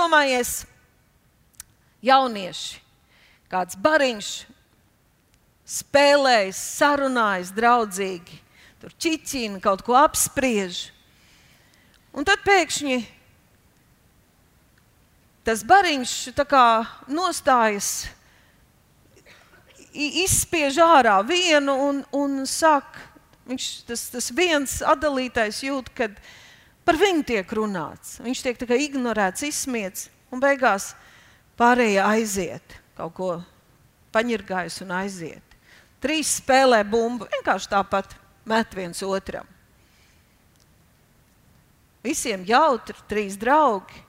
iedomājies, jaunieši, kāds bariņš spēlējas, sarunājas draudzīgi, tur čiķina, kaut ko apspriež. Un tad pēkšņi tas bariņš nostājas, izspiež ārā vienu un, un sāk. Viņš, tas, tas viens atdalītais jūt, kad par viņu tiek runāts. Viņš tiek ignorēts, izsmiets, un beigās pārējie aiziet, kaut ko paņirgājis un aiziet. Trīs spēlē bumbu, vienkārši tāpat met viens otram. Visiem jautri, trīs draugi.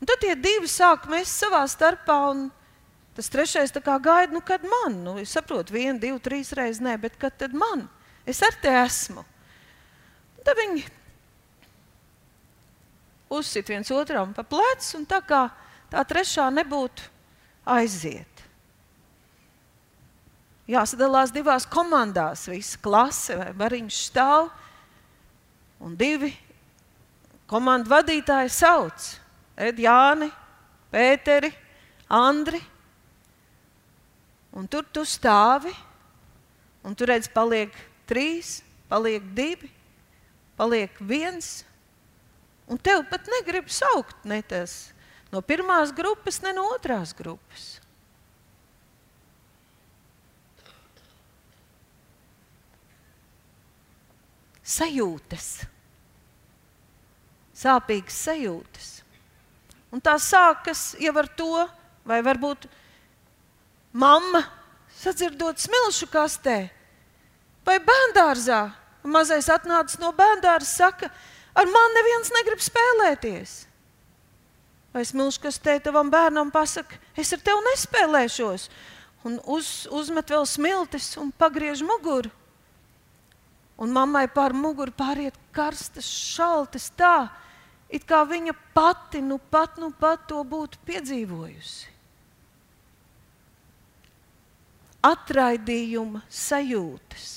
Un tad tie divi sāk mest savā starpā. Tas trešais gaida, nu, kad man, nu, es saprotu, vienu, divu, trīs reizes, nē, bet kad tad man? Es ar te esmu. Un tad viņi uzsit viens otram pa plecu, un tā kā tā trešā nebūtu aiziet. Jāsadalās divās komandās, visa klase vai bariņš stāv, un divi komandu vadītāji sauc Edjāni, Pēteri, Andri. Un tur tu stāvi, un tur redz, paliek trīs, paliek divi, paliek viens. Un tev pat negrib saukt ne tas no pirmās grupas, ne no otrās grupas. Sajūtas sāpīgas sajūtas. Un tā sākas jau ar to, vai varbūt mamma sadzirdot smilšu kastē vai bērngārzā. Mazais atnācis no bērngārza, saka, ar mani neviens negrib spēlēties. Vai smilšu kastē tavam bērnam pasaka, es ar tevi nespēlēšos, un uz, uzmet vēl smiltis un pagriež muguru. Un mammai pār muguru pāriet karstas, šaltas tā, It kā viņa pati nu pat, nu pat to būtu piedzīvojusi. Atraidījuma sajūtas,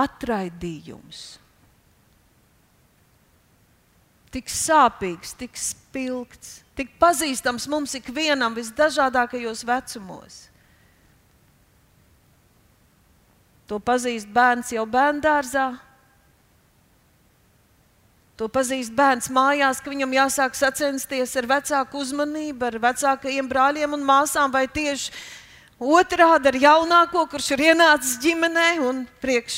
atraidījums. Tik sāpīgs, tik spilgts, tik pazīstams mums ikvienam visdažādākajos vecumos. To pazīst bērns jau bērngārzā, To pazīst bērns mājās, ka viņam jāsāk sacensties ar vecāku uzmanību, ar vecākajiem brāļiem un māsām, vai tieši otrādi ar jaunāko, kurš ir ienācis ģimenē un priekš.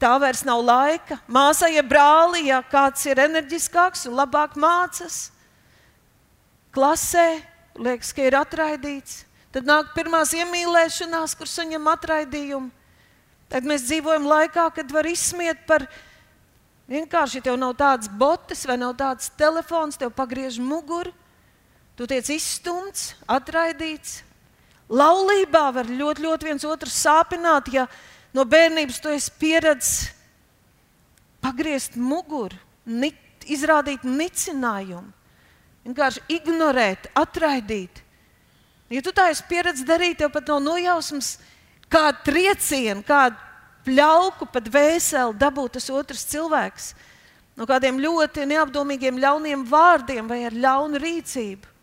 Tā vairs nav laika. Māsai ir brāli, ja kāds ir enerģiskāks un labāk mācās. Klasē liekas, ka ir atraidīts. Tad nāk pirmās iemīlēšanās, kur saņem atraidījumu. Tad mēs dzīvojam laikā, kad var izsmiet par Vienkārši, ja tev nav tādas botes vai nav tāds telefons, tev pagriež muguru, tu tiec izstumts, atraidīts. Laulībā var ļoti, ļoti viens otru sāpināt, ja no bērnības tu esi pieredzējis pagriezt muguru, nit, izrādīt nicinājumu, vienkārši ignorēt, atraidīt. Ja tu tā esi pieredzējis darīt, tev pat nav nojausmas, kādu triecienu, kādu pļauku, pat vēseli dabūt tas otrs cilvēks no kādiem ļoti neapdomīgiem, ļauniem vārdiem vai ar ļaunu rīcību.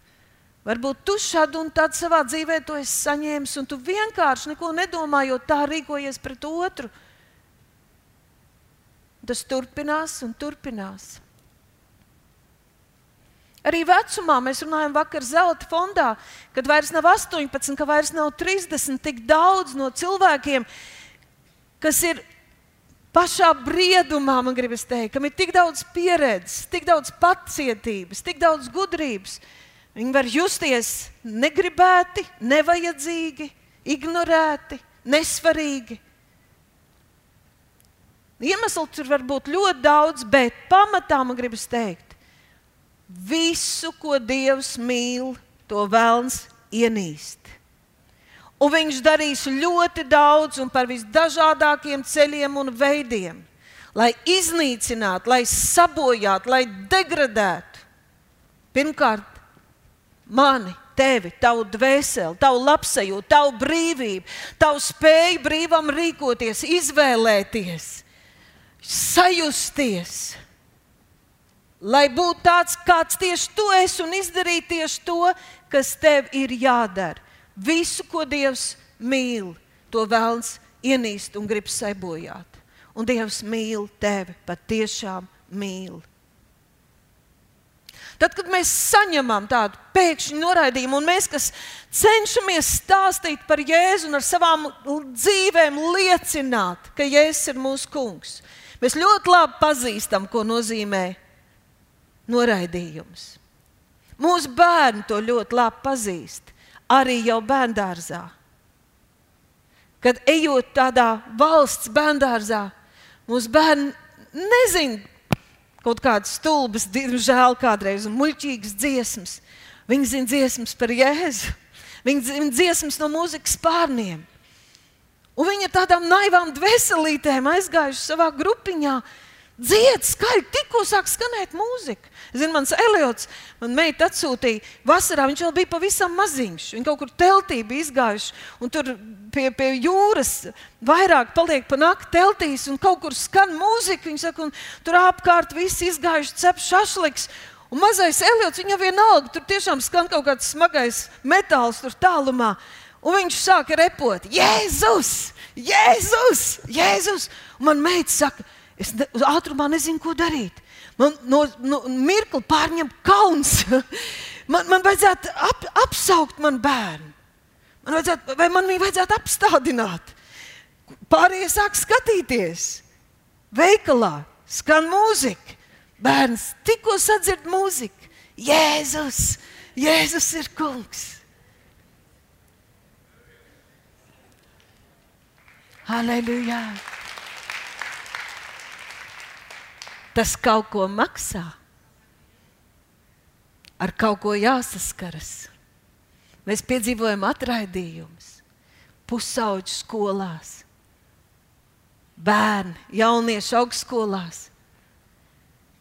Varbūt tu šādu un tādu savā dzīvē to esi saņēmis, un tu vienkārši neko nedomājot, tā rīkojies pret otru. Tas turpinās un turpinās. Arī vecumā mēs runājam, vakar zelta fondā, kad vairs nav 18, ka vairs nav 30, tik daudz no cilvēkiem, kas ir pašā briedumā, man gribas teikt, kam ir tik daudz pieredzes, tik daudz pacietības, tik daudz gudrības. Viņi var justies negribēti, nevajadzīgi, ignorēti, nesvarīgi. Iemesli tur var būt ļoti daudz, bet pamatā man gribas teikt, visu, ko Dievs mīl, to vēlns ienīst. Un viņš darīs ļoti daudz un par visdažādākiem ceļiem un veidiem, lai iznīcinātu, lai sabojātu, lai degradētu. Pirmkārt, mani, tevi, tavu dvēseli, tavu labsajūtu, tavu brīvību, tavu spēju brīvam rīkoties, izvēlēties, sajusties. lai būtu tāds, kāds tieši tu esi un izdarīt tieši to, kas tev ir jādara. Visu, ko Dievs mīl, to vēlns ienīst un grib sebojāt. Un Dievs mīl tevi, patiešām mīl. Tad, kad mēs saņemam tādu pēkšņu noraidījumu, un mēs, kas cenšamies stāstīt par Jēzu un ar savām dzīvēm liecināt, ka Jēzus ir mūsu kungs, mēs ļoti labi pazīstam, ko nozīmē noraidījums. Mūsu bērni to ļoti labi pazīst, arī jau bērngārzā. Kad ejot tādā valsts bērngārzā, mūsu bērni nezina kaut kādas stulbas, diemžēl, kādreiz muļķīgas dziesmas. Viņi zina dziesmas par Jēzu, viņi zina dziesmas no mūzikas pārniem. Un viņi ar tādām naivām dvēselītēm aizgājuši savā grupiņā, dzied skaļi, tikko sāk skanēt mūzika. Zinu, mans Eliots, man meita atsūtīja vasarā, viņš vēl bija pavisam maziņš. Viņš kaut kur teltī bija izgājuši, un tur pie, pie jūras vairāk paliek pa nakti teltīs, un kaut kur skan mūzika. Viņš saka, un tur apkārt viss izgājuši cep šašliks. Un mazais Eliots, viņam vienalga, tur tiešām skan kaut kāds smagais metāls tur tālumā. Un viņš sāka repot, Jēzus, Jēzus, Jēzus! Un man meita saka, es ne, uz ātrumā nezinu, ko darīt. Man no, no mirkli pārņem kauns. man, man vajadzētu ap, apsaukt manu bērnu. Man vajadzētu, vai man viņu vajadzētu apstādināt? Pārējie sāk skatīties. Veikalā skan mūzika. Bērns tikko sadzird mūziku. Jēzus, Jēzus ir kungs. Halleluja! Tas kaut ko maksā. Ar kaut ko jāsaskaras. Mēs piedzīvojam atraidījumus, pusauģu skolās, bērni, jauniešu augstskolās.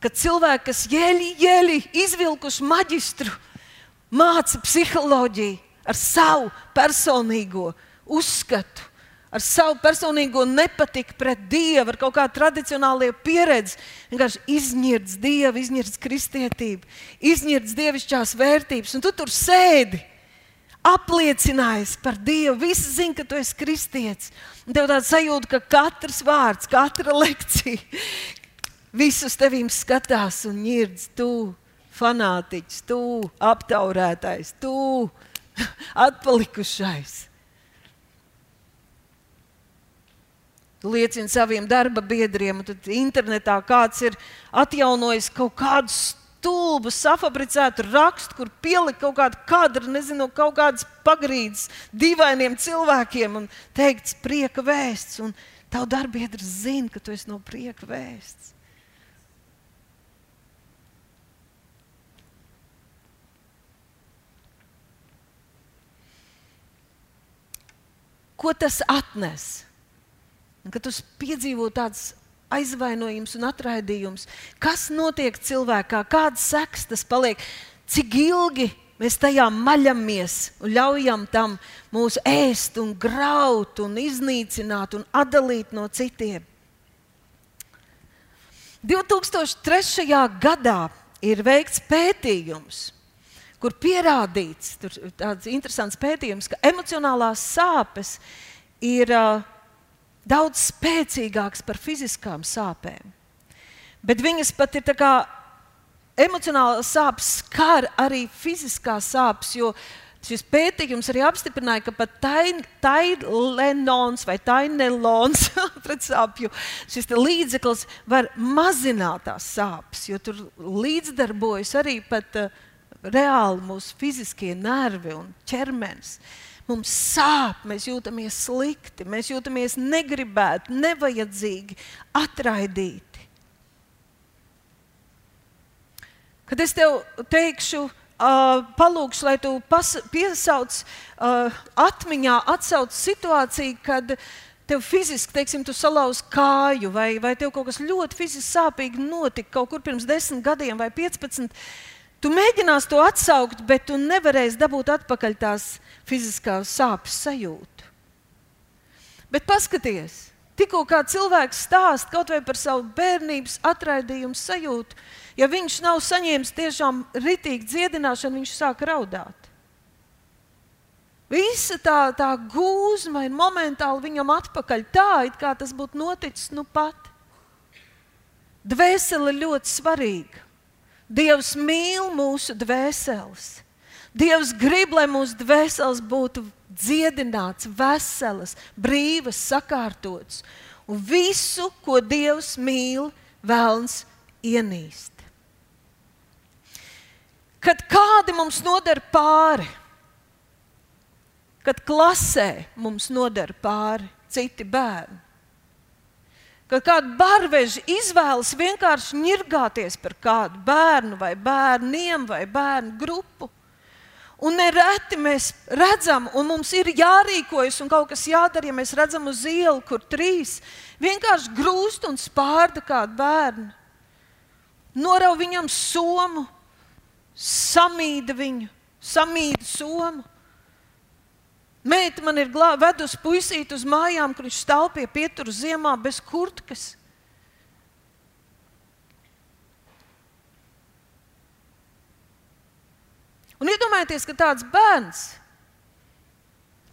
Kad cilvēki, kas jēļi, jēļi izvilkuši maģistru, māca psiholoģiju ar savu personīgo uzskatu, ar savu personīgo nepatiku pret Dievu, ar kaut kādu tradicionālo pieredzi, vienkārši izņirds Dievu, izņirds kristietību, izņirds dievišķās vērtības, un tu tur sēdi. Apliecinājis par Dievu. Visi zina, ka tu esi kristietis. Un tev tāds sajūta, ka katrs vārds, katra lekcija, visus tevīm skatās un ņirdz. Tu fanātiķis, tu aptaurētais, tu atpalikušais. Liecina saviem darba biedriem, tad internetā kāds ir atjaunojis kaut kādu stulbu, safabricētu rakstu, kur pielikt kaut kādu kadru, nezinu, kaut kādas pagrīdes dīvainiem cilvēkiem un teikts prieka vēsts. Un tavu darbiedrs zina, ka tu esi no prieka vēsts. Ko tas atnes? Un, kad tu piedzīvo tādas aizvainojums un atraidījums, kas notiek cilvēkā, kādas sekas tas paliek, cik ilgi mēs tajā maļamies un ļaujam tam mūs ēst un graut un iznīcināt un atdalīt no citiem. 2003. gadā ir veikts pētījums, kur pierādīts, tāds interesants pētījums, ka emocionālās sāpes ir uh, daudz spēcīgāks par fiziskām sāpēm. Bet viņas pat ir tā kā emocionālās sāpes, skar arī fiziskās sāpes. Šis pētījums arī apstiprināja, ka pat taidlenons vai tainelons pretsāpju šis līdzeklis var mazināt tās sāpes, jo tur līdzdarbojas arī pat uh, reāli mūsu fiziskie nervi un ķermenis. Uh, Mums sāp, mēs jūtamies slikti, mēs jūtamies negribēti, nevajadzīgi, atraidīti. Kad es tev teikšu, uh, palūgšu, lai tu pas, piesauc uh, atmiņā, atsauc situāciju, kad tev fiziski, teiksim, tu salauzi kāju, vai, vai tev kaut kas ļoti fiziski sāpīgi notika kaut kur pirms desmit gadiem vai piecpadsmit. Tu mēģināsi to atsaukt, bet tu nevarēsi dabūt atpakaļ tās fiziskās sāpes sajūtu. Bet paskaties, Tikko kā cilvēks stāst kaut vai par savu bērnības atraidījumu sajūtu, ja viņš nav saņēmis tiešām ritīgu dziedināšanu, viņš sāk raudāt. Visa tā, tā gūzma ir momentāli viņam atpakaļ. Tā it kā tas būtu noticis nu pat. Dvēsele ir ļoti svarīga. Dievs mīl mūsu dvēseles. Dievs grib, lai mūsu dvēseles būtu dziedināts, veselas, brīvas, sakārtotas. Un visu, ko Dievs mīl, vēlns ienīst. Kad kādi mums nodara pāri, kad klasē mums nodara pāri citi bērni. Kad kāda barveža izvēlas vienkārši ņirgāties par kādu bērnu vai bērniem vai bērnu grupu. Un nereti mēs redzam, un mums ir jārīkojas, un kaut kas jādara, ja mēs redzam uz ielas, kur trīs vienkārši grūst un spārda kādu bērnu. Norauj viņam somu, samīda viņu, samīda somu. Meita man ir vedusi puisīti uz mājām, kur viņš stāv pie pietura ziemā bez kurtkas. Un iedomājieties, ka tāds bērns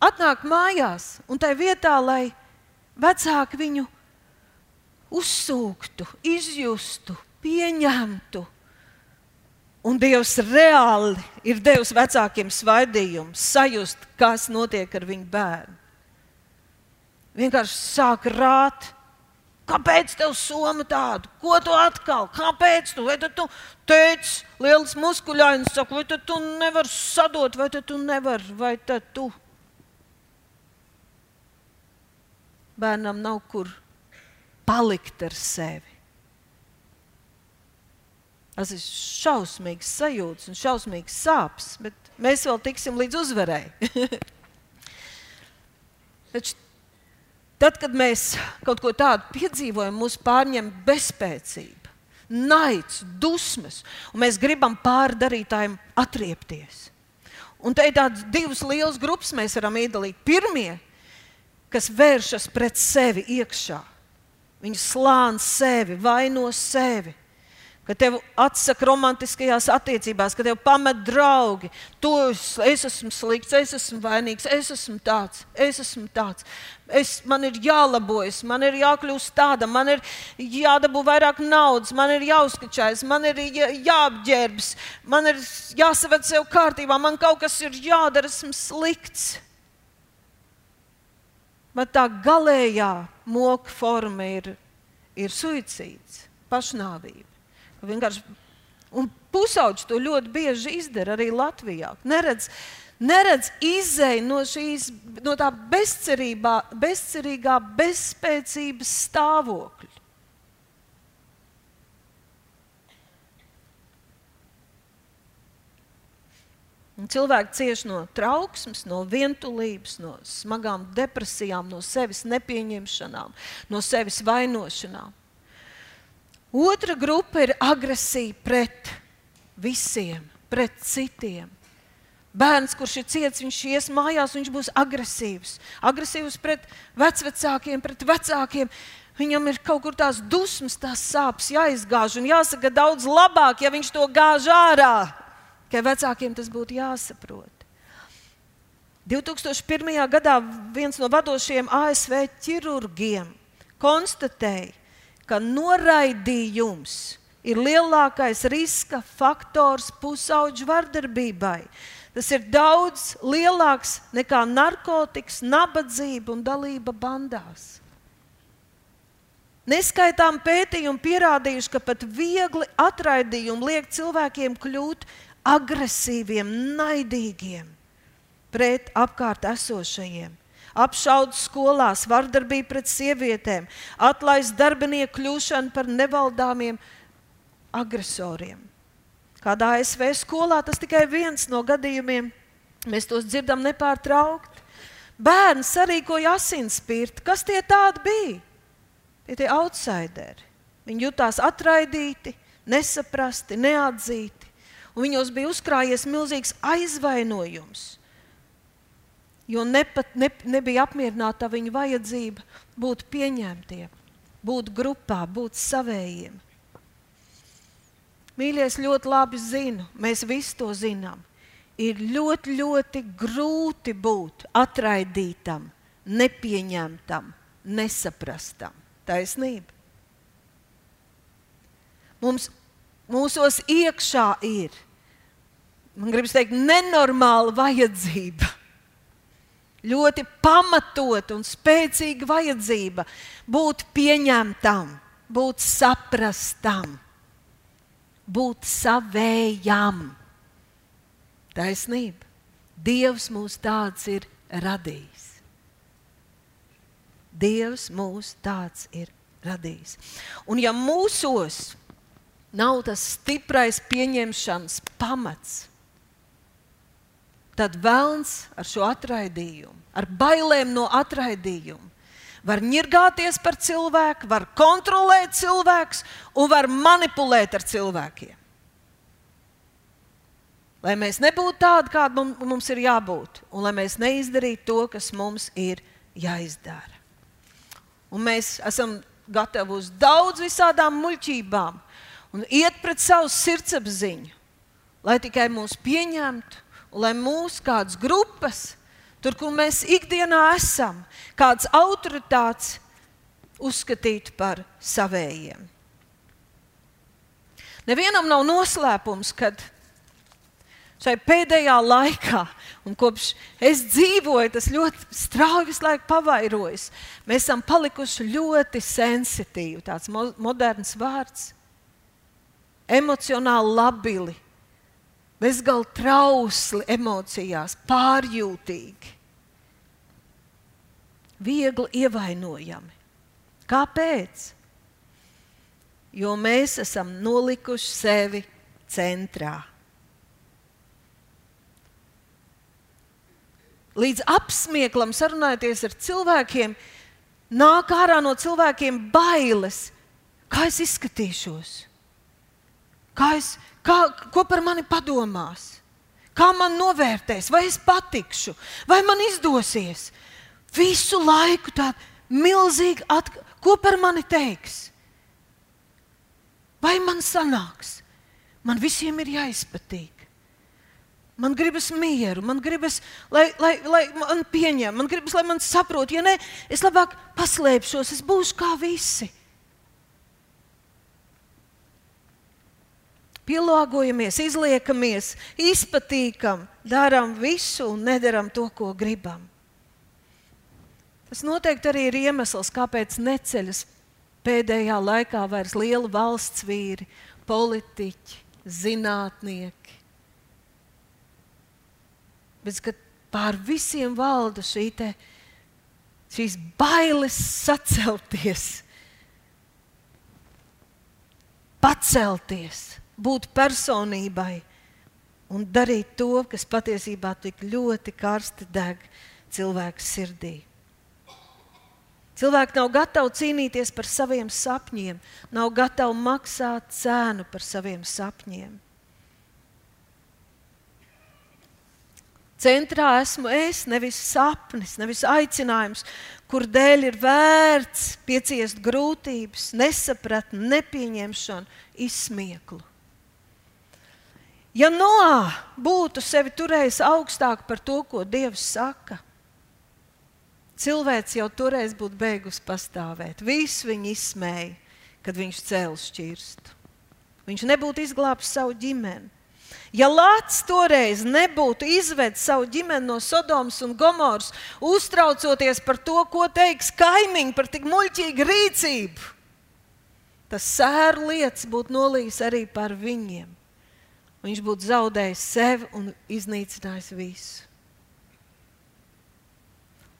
atnāk mājās un tai vietā, lai vecāki viņu uzsūktu, izjustu, pieņemtu, Un Dievs reāli ir devis vecākiem svaidījumu, sajust, kas notiek ar viņu bērnu. Vienkārši sāk rāt. Kāpēc tev soma tāda? Ko tu atkal? Kāpēc tu? Vai tu teici, liels muskuļains, saka, vai tu nevari sadot, vai tu nevari, vai tu? Bērnam nav kur palikt ar sevi. Tas ir šausmīgs sajūts un šausmīgs sāpes, bet mēs vēl tiksim līdz uzvarai. Taču tad, kad mēs kaut ko tādu piedzīvojam, mūs pārņem bezspēcība, naids, dusmas, un mēs gribam pārdarītājiem atriepties. Un te ir tādas divas lielas grupas, mēs varam iedalīt. Pirmie, kas vēršas pret sevi iekšā, viņi slāņ sevi, vaino sevi ka tev atsaka romantiskajās attiecībās, ka tev pamet draugi. Tu, es esmu slikts, es esmu vainīgs, es esmu tāds, es esmu tāds. Es, man ir jālabojas, man ir jākļūst tādam, man ir jādabū vairāk naudas, man ir jāuzskačājas, man ir jā, jāapģērbs, man ir jāsaved sev kārtībā, man kaut kas ir jādara, esmu slikts. Bet tā galējā moka forma ir, ir suicīds, pašnāvība. Vienkārši, un pusauģi to ļoti bieži izdara arī Latvijā. Neredz, neredz izēju no, šīs, no tā bezcerīgā, bezspēcības stāvokļa. Un cilvēki cieš no trauksmes, no vientulības, no smagām depresijām, no sevis nepieņemšanām, no sevis vainošanām. Otra grupa ir agresija pret visiem, pret citiem. Bērns, kurš ir ciets, viņš ies mājās, viņš būs agresīvs. Agresīvs pret vecākiem, pret vecākiem. Viņam ir kaut kur tās dusmas, tās sāpes jāizgāž. Un jāsaka, daudz labāk, ja viņš to gāž ārā. Tikai vecākiem tas būtu jāsaprot. 2001. gadā viens no vadošajiem ASV ķirurgiem konstatēja, ka noraidījums ir lielākais riska faktors pusauģu vardarbībai. Tas ir daudz lielāks nekā narkotikas, nabadzība un dalība bandās. Neskaitām pētījumi pierādījuši, ka pat viegli atraidījumi liek cilvēkiem kļūt agresīviem, naidīgiem pret apkārt esošajiem apšaudas skolās, vardarbība pret sievietēm, atlaist darbinieku kļūšanu par nevaldāmiem agresoriem. Kādā ASV skolā tas tikai viens no gadījumiem, mēs tos dzirdam nepārtraukti. Bērni sarīkoja asinsspirti. Kas tie tādi bija? Tie tie outsideri. Viņi jutās atraidīti, nesaprasti, neatzīti. Un viņos bija uzkrājies milzīgs aizvainojums jo nepat, ne, nebija apmierināta viņa vajadzība būt pieņemtiem, būt grupā, būt savējiem. Mīļie, es ļoti labi zinu, mēs visi to zinām. Ir ļoti, ļoti grūti būt atraidītam, nepieņemtam, nesaprastam. Taisnība. Mums, mūsos iekšā ir, man gribas teikt, nenormāla vajadzība. Ļoti pamatot un spēcīga vajadzība būt pieņemtam, būt saprastam būt savējam. Taisnība. Dievs mūs tāds ir radījis. Dievs mūs tāds ir radījis. Un ja mūsos nav tas stiprais pieņemšanas pamats, tad vēlns ar šo atraidījumu, ar bailēm no atraidījuma, var ņirgāties par cilvēku, var kontrolēt cilvēkus un var manipulēt ar cilvēkiem. Lai mēs nebūtu tādi, kādi mums ir jābūt, un lai mēs neizdarītu to, kas mums ir jāizdara. Un mēs esam gatavi uz daudz visādām muļķībām un iet pret savu sirdsapziņu, lai tikai mūs pieņemtu lai mūsu kādas grupas Tur, kur mēs ikdienā esam, kāds autoritāts uzskatīt par savējiem. Nevienam nav noslēpums, kad šai pēdējā laikā, un kopš es dzīvoju, tas ļoti strauji visu laiku pavairojas. Mēs esam palikuši ļoti sensitīvi, tāds mo moderns vārds, emocionāli labili bezgalīgi trausli emocijās, pārjūtīgi, viegli ievainojami. Kāpēc? Jo mēs esam nolikuši sevi centrā. Līdz apsmieklam sarunājoties ar cilvēkiem, nāk ārā no cilvēkiem bailes, kā es izskatīšos, kā es, Kā, ko par mani padomās? Kā man novērtēs, vai es patikšu, vai man izdosies? Visu laiku tāda milzīga atkarība. Ko par mani teiks? Vai man sanāks? Man visiem ir jāizpatīk. Man gribas mieru, man gribas, lai, lai, lai man pieņem, man gribas, lai man saprot. Ja nē, es labāk paslēpšos, es būšu kā visi. Pielāgojamies, izliekamies, izpatīkam, darām visu un nedaram to, ko gribam. Tas noteikti arī ir iemesls, kāpēc neceļas pēdējā laikā vairs liela valsts vīri, politiķi, zinātnieki. Bet kad pār visiem valda šī te, šīs bailes sacelties, pacelties, būt personībai un darīt to, kas patiesībā tik ļoti karsti deg cilvēka sirdī. Cilvēki nav gatavi cīnīties par saviem sapņiem, nav gatavi maksāt cenu par saviem sapņiem. Centrā esmu es, nevis sapnis, nevis aicinājums, kur dēļ ir vērts pieciest grūtības, nesapratni, nepieņemšanu, izsmieklu. Ja Noā būtu sevi turējis augstāk par to, ko Dievs saka, cilvēks jau toreiz būtu beigus pastāvēt. Visu viņu izsmēja, kad viņš cēlus šķirstu. Viņš nebūtu izglābis savu ģimeni. Ja Lācis toreiz nebūtu izvedis savu ģimeni no Sodomas un Gomoras, uztraucoties par to, ko teiks kaimiņi par tik muļķīgu rīcību, tas sēru lietas būtu nolījis arī par viņiem viņš būtu zaudējis sevi un iznīcinājis visu.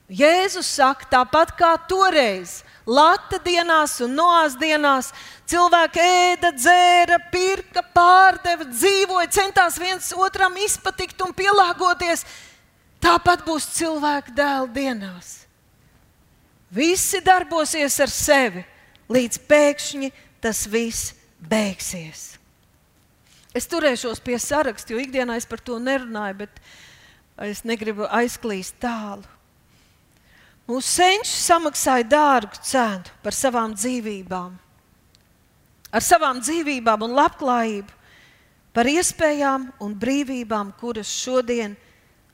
Jēzus saka, tāpat kā toreiz, Lata dienās un Noās dienās, cilvēki ēda, dzēra, pirka, pārdeva, dzīvoja, centās viens otram izpatikt un pielāgoties. Tāpat būs cilvēku dēla dienās. Visi darbosies ar sevi, līdz pēkšņi tas viss beigsies. Es turēšos pie saraksta, jo ikdienā es par to nerunāju. Bet, es negribu aizklīst tālu. Mūsu senči samaksāja dārgu cenu par savām dzīvībām, ar savām dzīvībām un labklājību, par iespējām un brīvībām, kuras šodien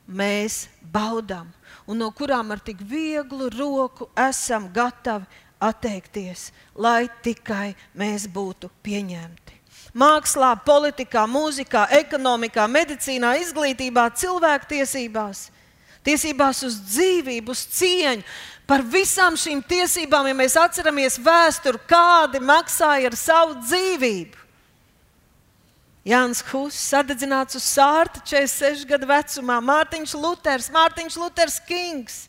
mēs baudām un no kurām ar tik vieglu roku esam gatavi atteikties, lai tikai mēs būtu pieņemti. Mākslā, politikā, mūzikā, ekonomikā, medicīnā, izglītībā, cilvēktiesībās, tiesībās uz dzīvību, uz cieņu. Par visām šīm tiesībām, ja mēs atceramies vēsturi, kādi maksāja ar savu dzīvību. Jānis Huss sadedzināts uz sārta 46 gadu vecumā, Mārtiņš Luters, Mārtiņš Luters Kings.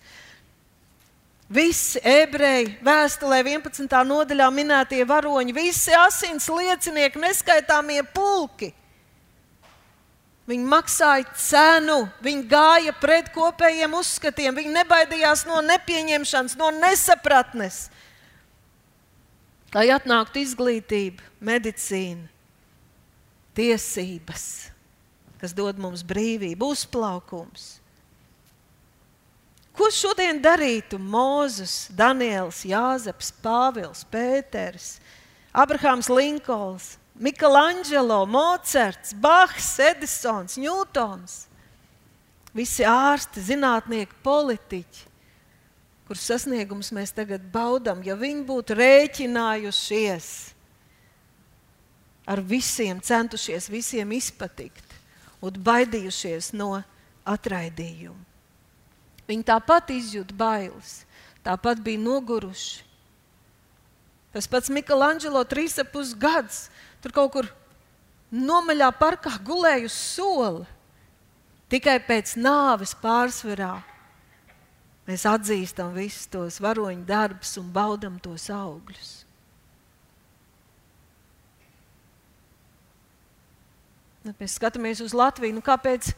Visi ebreji, vēstulē 11. nodaļā minētie varoņi, visi asins liecinieki, neskaitāmie pulki. Viņi maksāja cenu, viņi gāja pret kopējiem uzskatiem, viņi nebaidījās no nepieņemšanas, no nesapratnes. Lai atnāktu izglītība, medicīna, tiesības, kas dod mums brīvību, uzplaukums. Ko šodien darītu Mozus, Daniels, Jāzeps, Pāvils, Pēters, Abrahams Linkolns, Mikelāņģelo, Mocerts, Bahs, Edisons, Ņūtons? Visi ārsti, zinātnieki, politiķi, kurus sasniegumus mēs tagad baudām, ja viņi būtu rēķinājušies ar visiem, centušies visiem izpatikt un baidījušies no atraidījuma. Viņi tāpat izjūta bailes, tāpat bija noguruši. Tas pats ap pus gadus tur kaut kur nomaļā parkā gulēja uz sola. Tikai pēc nāves pārsvarā mēs atzīstam visus tos varoņu darbus un baudam tos augļus. Nu, mēs skatāmies uz Latviju. Nu, kāpēc,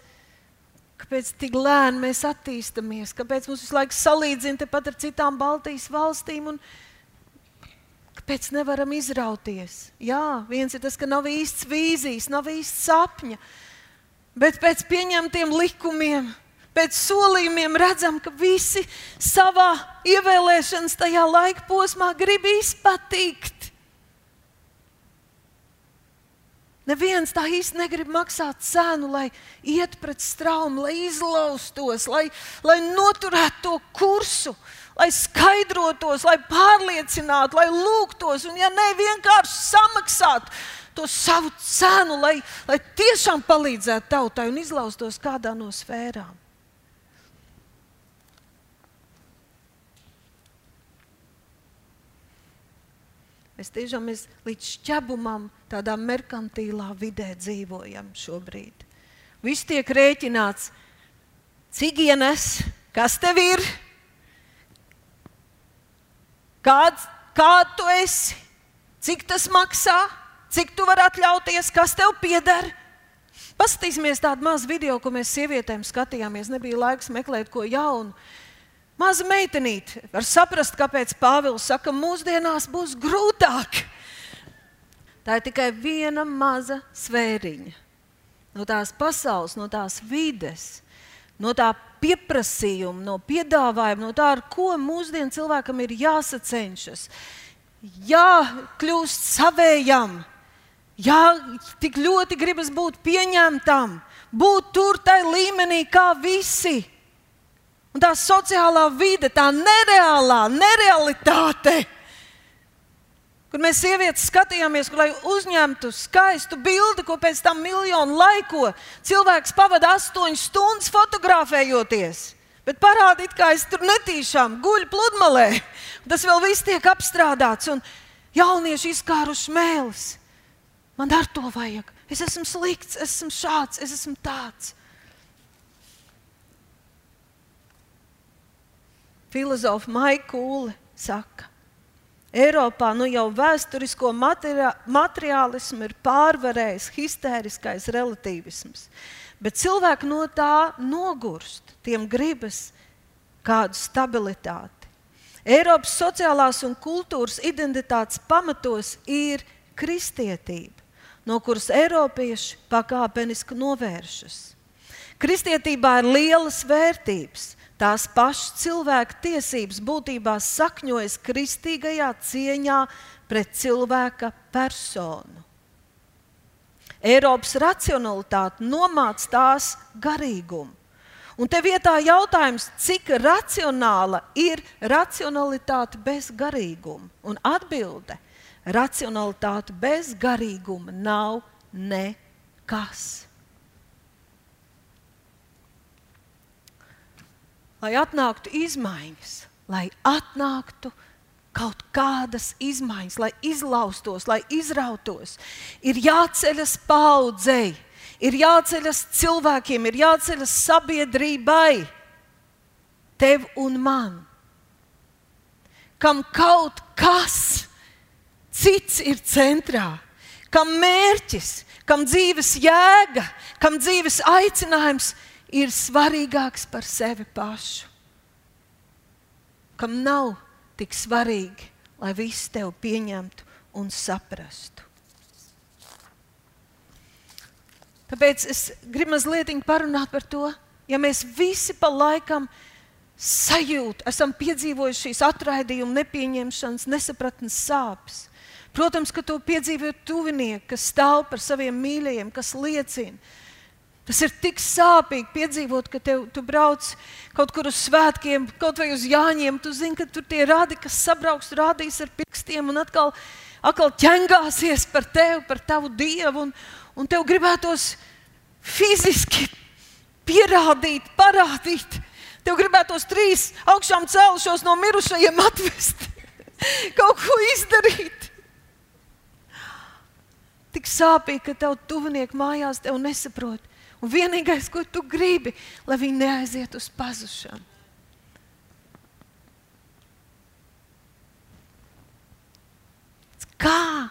kāpēc tik lēni mēs attīstāmies? Kāpēc mums visu laiku salīdzina tepat ar citām Baltijas valstīm? Kāpēc nevaram izrauties? Jā, viens ir tas, ka nav īsts vīzijas, nav īsts sapņa. Bet pēc pieņemtiem likumiem, pēc solījumiem redzam, ka visi savā ievēlēšanas tajā laika posmā grib izpatikt. Neviens tā īsti negrib maksāt cenu, lai iet pret straumu, lai izlaustos, lai, lai noturētu to kursu, lai skaidrotos, lai pārliecinātu, lai lūgtos, un, ja ne, vienkārši samaksātu to savu cenu, lai, lai tiešām palīdzētu tautai un izlaustos kādā no sfērām. Mēs tiešām mēs līdz šķabumam tādā merkantīlā vidē dzīvojam šobrīd. Viss tiek rēķināts, cik ienes, kas tev ir, kāds, kāds tu esi, cik tas maksā, cik tu vari atļauties, kas tev pieder. Paskatīsimies tādu mazu video, ko mēs sievietēm skatījāmies. Nebija laiks meklēt ko jaunu. Maza meitenīte var saprast, kāpēc Pāvils saka, ka mūsdienās būs grūtāk. Tā ir tikai viena maza sfēriņa no tās pasaules, no tās vides, no tā pieprasījuma, no piedāvājuma, no tā, ar ko mūsdienu cilvēkam ir jāsacenšas, jākļūst savējam, jā, tik ļoti gribas būt pieņemtam, būt tur tajā līmenī kā visi. Un tā sociālā vide, tā nereālā, nerealitāte, kur mēs sievietes skatījāmies, lai uzņemtu skaistu bildi, ko pēc tam miljonu laiko cilvēks pavada astoņas stundas fotografējoties. Bet parādīt, kā es tur netīšām guļu pludmalē. Tas vēl viss tiek apstrādāts, un jaunieši izkāruši mēlis. Man ar to vajag. Es esmu slikts, es esmu šāds, es esmu tāds. Filozofa Maija Kūle saka, Eiropā nu jau vēsturisko materiālismu ir pārvarējis histēriskais relativisms, bet cilvēki no tā nogurst, tiem gribas kādu stabilitāti. Eiropas sociālās un kultūras identitātes pamatos ir kristietība, no kuras Eiropieši pakāpeniski novēršas. Kristietībā ir lielas vērtības. Tās pašas cilvēka tiesības būtībā sakņojas kristīgajā cieņā pret cilvēka personu. Eiropas racionalitāte nomāca tās garīgumu. Un te vietā jautājums, cik racionāla ir racionalitāte bez garīguma? Un atbilde - racionalitāte bez garīguma nav nekas. Lai atnāktu izmaiņas, lai atnāktu kaut kādas izmaiņas, lai izlaustos, lai izrautos, ir jāceļas paudzei ir jāceļas cilvēkiem, ir jāceļas sabiedrībai, tev un man. Kam kaut kas cits ir centrā, kam mērķis, kam dzīves jēga, kam dzīves aicinājums ir svarīgāks par sevi pašu. Kam nav tik svarīgi, lai viss tevi pieņemtu un saprastu. Tāpēc es gribu mazliet parunāt par to, ja mēs visi pa laikam sajūtam, esam piedzīvojuši šīs atraidījuma, nepieņemšanas, nesapratnes sāpes. Protams, ka to piedzīvo tuvinieki, kas stāv par saviem mīļajiem, kas liecina. Tas ir tik sāpīgi piedzīvot, ka tev, tu brauc kaut kur uz svētkiem, kaut vai uz Jāņiem. Tu zini, ka tur tie rādi, kas sabrauks, rādīs ar pirkstiem un atkal, atkal ķengāsies par tevi, par tavu dievu. Un, un tev gribētos fiziski pierādīt, parādīt. Tev gribētos trīs augšām cēlušos no mirušajiem atvest, kaut ko izdarīt. Tik sāpīgi, ka tev tuvinieki mājās tev nesaprot. Un vienīgais, ko tu gribi, lai viņi neaiziet uz pazušanu. Kā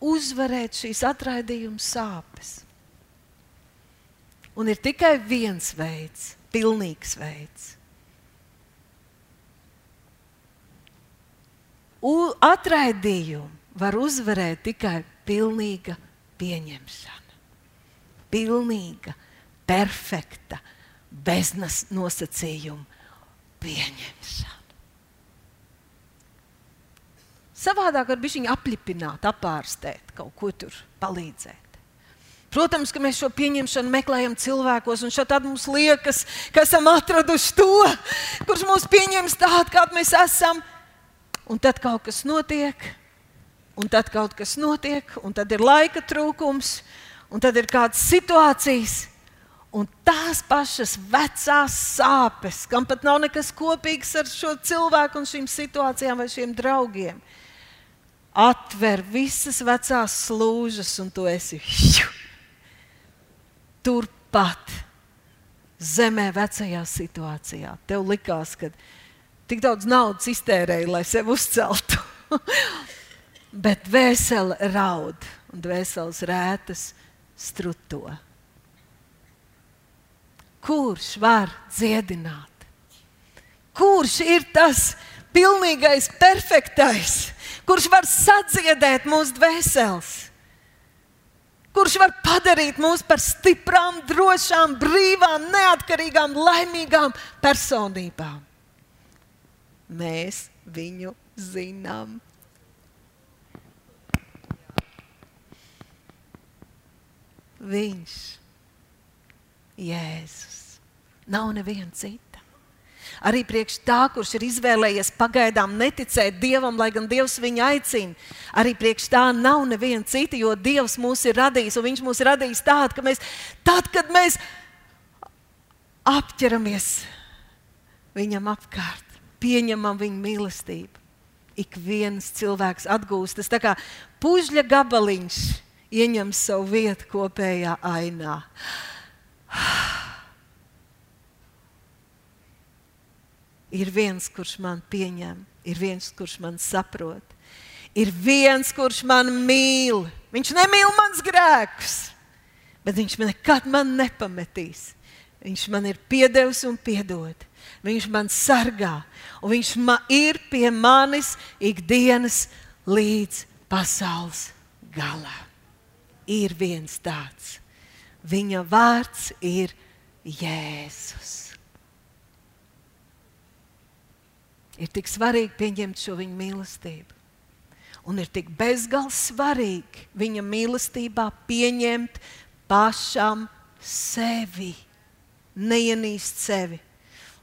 uzvarēt šīs atraidījuma sāpes. Un ir tikai viens veids, pilnīgs veids. U, atraidījumu var uzvarēt tikai pilnīga pieņemšana. Pilnīga, perfekta, beznas nosacījuma pieņemšana. Savādāk var viņa aplipināt, apārstēt, kaut ko tur palīdzēt. Protams, ka mēs šo pieņemšanu meklējam cilvēkos, un šeit mums liekas, ka esam atraduši to, kurš mūs pieņems tādu, kādi mēs esam. Un tad kaut kas notiek, un tad kaut kas notiek, un tad ir laika trūkums, un tad ir kādas situācijas, un tās pašas vecās sāpes, kam pat nav nekas kopīgs ar šo cilvēku un šīm situācijām vai šiem draugiem atver visas vecās slūžas, un tu esi turpat zemē, vecajā situācijā. Tev likās, ka tik daudz naudas iztērēji, lai sevi uzceltu. Bet vēsele raud, un dvēseles rētas struto. Kurš var dziedināt? Kurš ir tas pilnīgais, perfektais? kurš var sadziedēt mūsu dvēseles, kurš var padarīt mūs par stiprām, drošām, brīvām, neatkarīgām, laimīgām personībām. Mēs viņu zinām. Viņš, Jēzus, nav neviens cits. Arī priekš tā, kurš ir izvēlējies pagaidām neticēt Dievam, lai gan Dievs viņu aicina. Arī priekš tā nav neviena cita, jo Dievs mūs ir radījis, Viņš mūs ir radījis tādu, ka mēs, tad, kad mēs apķeramies Viņam apkārt, pieņemam Viņa mīlestību, ik viens cilvēks atgūstas tā kā pužļa gabaliņš ieņem savu vietu kopējā ainā. Ir viens, kurš man pieņem, ir viens, kurš man saprot, ir viens, kurš man mīl. Viņš nemīl mans grēkus, bet viņš man nekad man nepametīs. Viņš man ir piedevis un piedod. Viņš man sargā, un viņš man ir pie manis ikdienas līdz pasaules galam. Ir viens tāds, viņa vārds ir Jēzus. Ir tik svarīgi pieņemt šo viņa mīlestību. Un ir tik bezgalīgi svarīgi viņa mīlestībā pieņemt pašam sevi, neienīst sevi,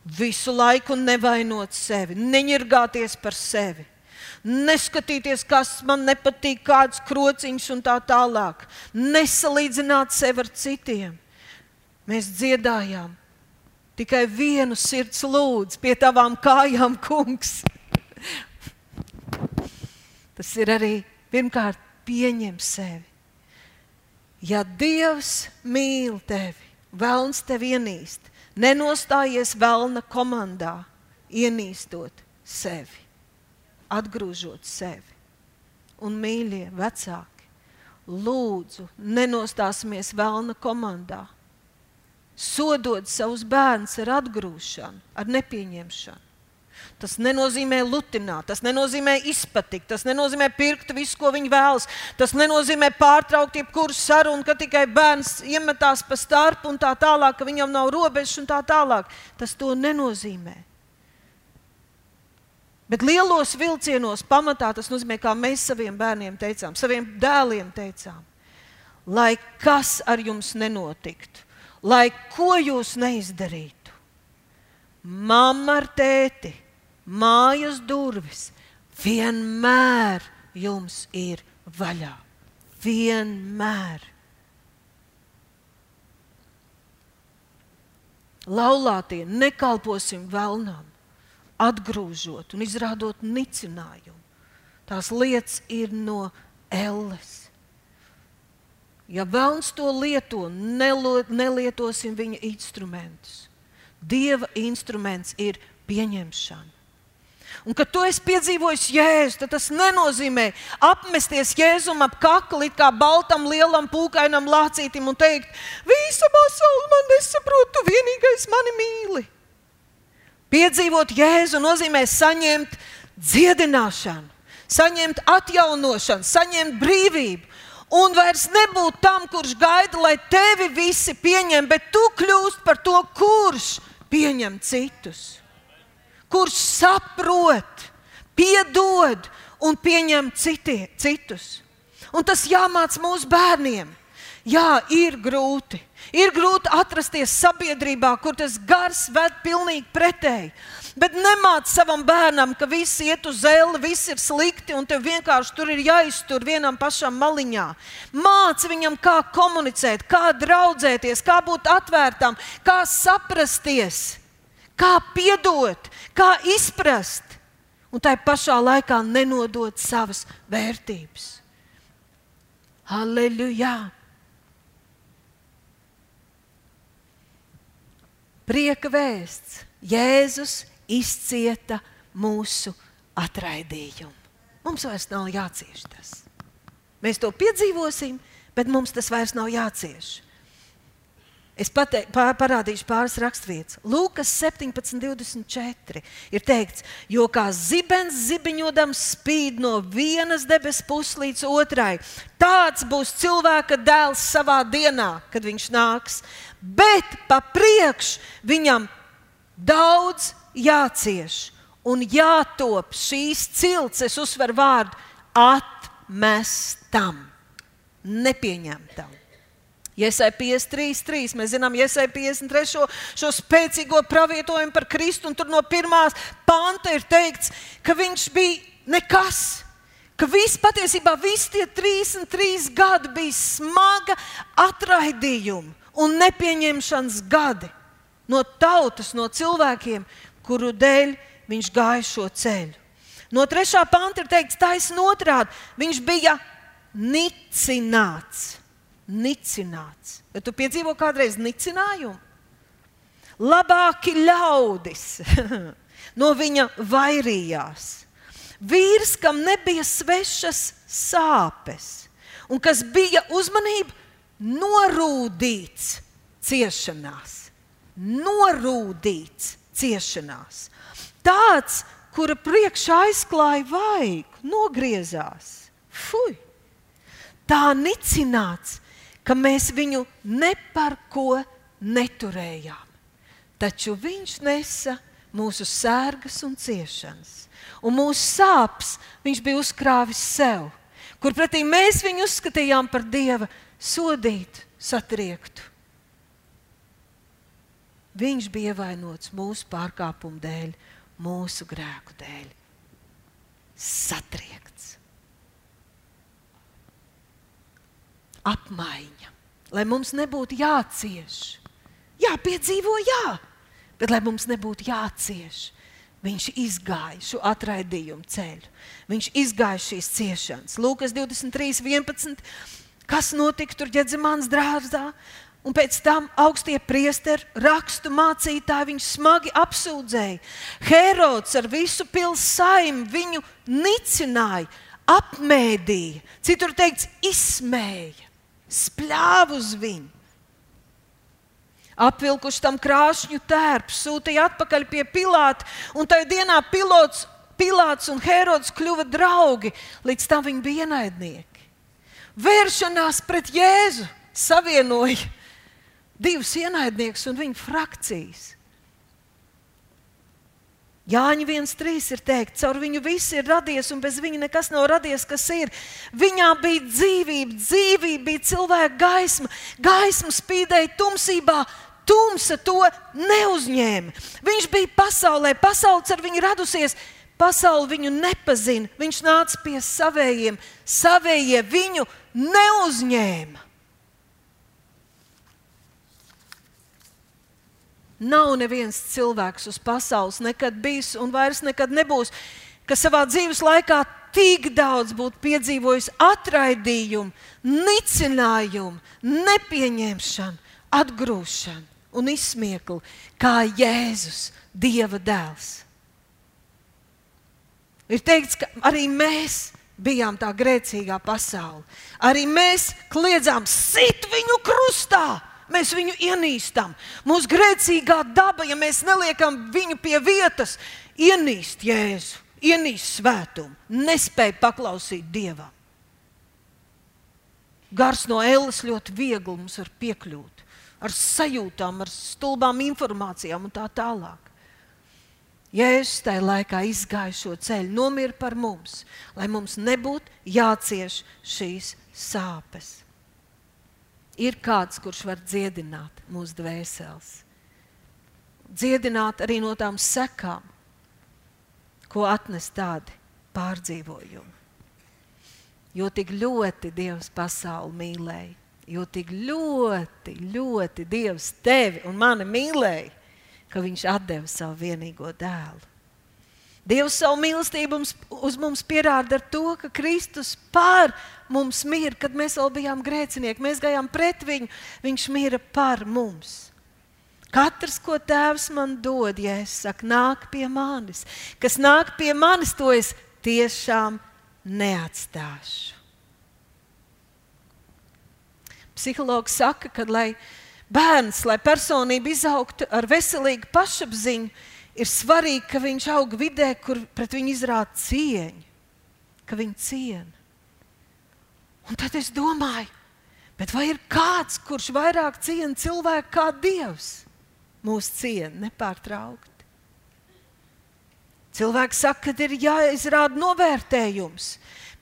visu laiku nevainot sevi, neņirgāties par sevi neskatīties, kas man nepatīk, kāds krociņš un tā tālāk. Nesalīdzināt sevi ar citiem. Mēs dziedājām. Tikai vienu sirds lūdzu pie tavām kājām, kungs. Tas ir arī pirmkārt pieņem sevi. Ja Dievs mīl tevi, vēlns tevi ienīst, nenostājies vēlna komandā, ienīstot sevi atgrūžot sevi. Un, mīļie vecāki, lūdzu, nenostāsimies vēlna komandā. Sodot savus bērnus ar atgrūšanu, ar nepieņemšanu. Tas nenozīmē lutināt, tas nenozīmē izpatikt, tas nenozīmē pirkt visu, ko viņi vēlas. Tas nenozīmē pārtraukt jebkuru sarunu, ka tikai bērns iemetās pa starpu un tā tālāk, ka viņam nav robežas un tā tālāk. Tas to nenozīmē. Bet lielos vilcienos pamatā tas nozīmē, kā mēs saviem bērniem teicām, saviem dēliem teicām, lai kas ar jums nenotiktu, lai ko jūs neizdarītu. Mamma ar tēti, mājas durvis vienmēr jums ir vaļā. Vienmēr. Laulātie nekalposim vēlnām atgrūžot un izrādot nicinājumu. Tās lietas ir no elles. Ja vēlams to lieto, nelietosim viņa instrumentus. Dieva instruments ir pieņemšana. Un, kad tu esi piedzīvojis jēzu, tad tas nenozīmē apmesties jēzum ap kakli, kā baltam, lielam, pūkainam lācītim un teikt, visa pasaule man nesaprot, tu vienīgais mani mīli. Piedzīvot Jēzu nozīmē saņemt dziedināšanu, saņemt atjaunošanu, saņemt brīvību. Un vairs nebūt tam, kurš gaida, lai tevi visi pieņem, bet tu kļūst par to, kurš pieņem citus, kurš saprot, piedod un pieņem citie, citus. Un tas jāmāc mūsu bērniem. Jā, ir grūti. Ir grūti atrasties sabiedrībā, kur tas gars ved pilnīgi pretēji. Bet nemāc savam bērnam, ka viss iet uz zeli, viss ir slikti un tev vienkārši tur ir jāiztur vienam pašam maliņā. Māc viņam, kā komunicēt, kā draudzēties, kā būt atvērtam, kā saprasties, kā piedot, kā izprast. Un tai pašā laikā nenodot savas vērtības. Halleluja! Prieka vēsts. Jēzus izcieta mūsu atraidījumu. Mums vairs nav jācieš tas. Mēs to piedzīvosim, bet mums tas vairs nav jācieš. Es pate, pār, parādīšu pāris raksturvietas. Lūkas 17, 24 ir teikts, jo kā zibens zibiņodams spīd no vienas debesu puses līdz otrai, tāds būs cilvēka dēls savā dienā, kad viņš nāks. Bet pa priekšu viņam daudz jācieš un jātop šīs cilts, es uzsveru vārdu, atmestam, nepieņemtam. Iesai 53, 3. Mēs zinām, Iesai 53 šo, šo spēcīgo pravietojumu par Kristu, un tur no pirmās panta ir teikts, ka viņš bija nekas. Ka viss patiesībā visi tie 33 gadi bija smaga atraidījuma un nepieņemšanas gadi no tautas, no cilvēkiem, kuru dēļ viņš gāja šo ceļu. No trešā panta ir teikts taisnība otrādi. Viņš bija nicināts nicināts. Vai tu piedzīvo kādreiz nicinājumu? Labāki ļaudis no viņa vairījās. Vīrs, kam nebija svešas sāpes, un kas bija uzmanība norūdīts ciešanās. Norūdīts ciešanās. Tāds, kura priekšā aizklāja vaigu, nogriezās. Fui! Tā nicināts, ka mēs viņu ne par ko neturējām. Taču viņš nesa mūsu sērgas un ciešanas, un mūsu sāpes viņš bija uzkrāvis sev, kur pretī mēs viņu uzskatījām par dieva sodītu, satriektu. Viņš bija ievainots mūsu pārkāpumu dēļ, mūsu grēku dēļ. Satriekts. Apmaiņa. Lai mums nebūtu jācieš. Jā, piedzīvo, jā, bet lai mums nebūtu jācieš. Viņš izgāja šo atraidījumu ceļu. Viņš izgāja šīs ciešanas. Lūkas 23, 11. Kas notika tur ģedzimāns dārzā? Un pēc tam augstie priesteri, rakstu mācītāji viņu smagi apsūdzēja. Herods ar visu pilsēmu viņu nicināja, apmēdīja, citur teikts, izsmēja, spļāva uz viņu. Apvilkuši tam krāšņu tērpu, sūtīja atpakaļ pie Pilāta, un tajā dienā pilots, Pilāts un Herods kļuva draugi, līdz tam viņi bija ienaidnieki. Vēršanās pret Jēzu savienoja divus ienaidniekus un viņu frakcijas. Jāņa 1,3 ir teikt, caur viņu viss ir radies, un bez viņa nekas nav radies, kas ir. Viņā bija dzīvība, dzīvība bija cilvēka gaisma, gaisma spīdēja tumsībā, tumsa to neuzņēma. Viņš bija pasaulē, pasaules ar viņu radusies, pasaule viņu nepazina. Viņš nāca pie savējiem, savējie viņu neuzņēma. Nav neviens cilvēks uz pasaules nekad bijis un vairs nekad nebūs, kas savā dzīves laikā tik daudz būtu piedzīvojis atraidījumu, nicinājumu, nepieņemšanu, atgrūšanu un izsmieklu, kā Jēzus, Dieva dēls. Ir teikts, ka arī mēs bijām tā grēcīgā pasaule. Arī mēs kliedzām, sit viņu krustā! Mēs viņu ienīstam. Mūsu grēcīgā daba, ja mēs neliekam viņu pie vietas, ienīst Jēzu, ienīst svētumu, nespēja paklausīt Dievam. Gars no ēles ļoti viegli mums var piekļūt, ar sajūtām, ar stulbām informācijām un tā tālāk. Jēzus tajā laikā izgāja šo ceļu, nomira par mums, lai mums nebūtu jācieš šīs sāpes ir kāds, kurš var dziedināt mūsu dvēseles. Dziedināt arī no tām sekām, ko atnes tādi pārdzīvojumi. Jo tik ļoti Dievs pasauli mīlēja, jo tik ļoti, ļoti Dievs tevi un mani mīlēja, ka Viņš deva savu vienīgo dēlu. Dievs savu mīlestību uz mums pierāda ar to, ka Kristus pār mums mīra, kad mēs vēl bijām grēcinieki. Mēs gājām pret viņu, viņš mīra par mums. Katrs, ko tēvs man dod, ja es saku, nāk pie manis, kas nāk pie manis, to es tiešām neatstāšu. Psihologs saka, ka lai bērns, lai personība izaugtu ar veselīgu pašapziņu, ir svarīgi, ka viņš aug vidē, kur pret viņu izrāda cieņu, ka viņu ciena. Un tad es domāju, vai ir kāds, kurš vairāk ciena cilvēku kā Dievs? Mūsu ciena nepārtraukti. Cilvēks saka, ka ir jāizrāda novērtējums,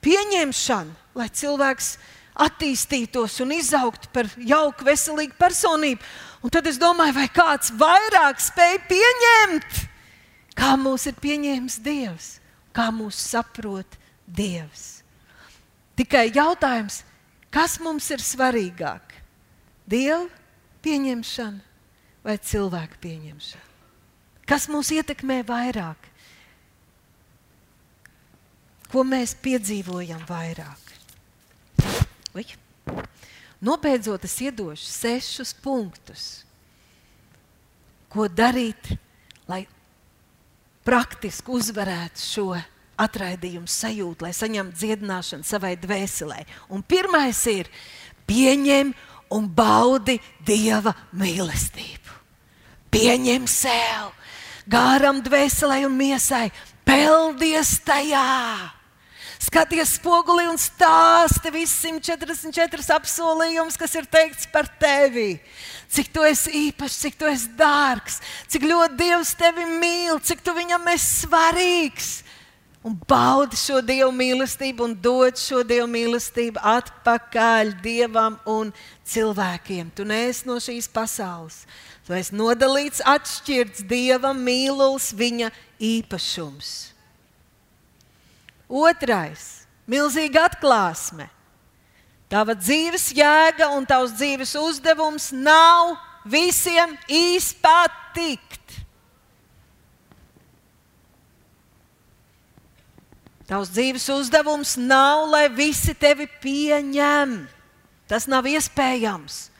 pieņemšana, lai cilvēks attīstītos un izaugtu par jauku, veselīgu personību. Un tad es domāju, vai kāds vairāk spēj pieņemt, kā mūs ir pieņēmis Dievs, kā mūs saprot Dievs. Tikai jautājums, kas mums ir svarīgāk? Dieva pieņemšana vai cilvēka pieņemšana? Kas mūs ietekmē vairāk? Ko mēs piedzīvojam vairāk? Ui. Nobeidzot, es iedošu sešus punktus, ko darīt, lai praktiski uzvarētu šo atraidījumu sajūtu, lai saņemtu dziedināšanu savai dvēselē. Un pirmais ir pieņem un baudi Dieva mīlestību. Pieņem sev, gāram, dvēselē un miesai, peldies tajā! Skaties spogulī un stāsti visas 144 apsolījumus, kas ir teikts par tevi. Cik tu esi īpašs, cik tu esi dārgs, cik ļoti Dievs tevi mīl, cik tu viņam esi svarīgs. Un baudi šo Dieva mīlestību un dod šo Dieva mīlestību atpakaļ Dievam un cilvēkiem. Tu neesi no šīs pasaules. Tu esi nodalīts, atšķirts Dievam, mīlulis, viņa īpašums. Otrais - milzīga atklāsme. Tava dzīves jēga un tavs dzīves uzdevums nav visiem izpatikt. Tavs dzīves uzdevums nav, lai visi tevi pieņem. Tas nav iespējams.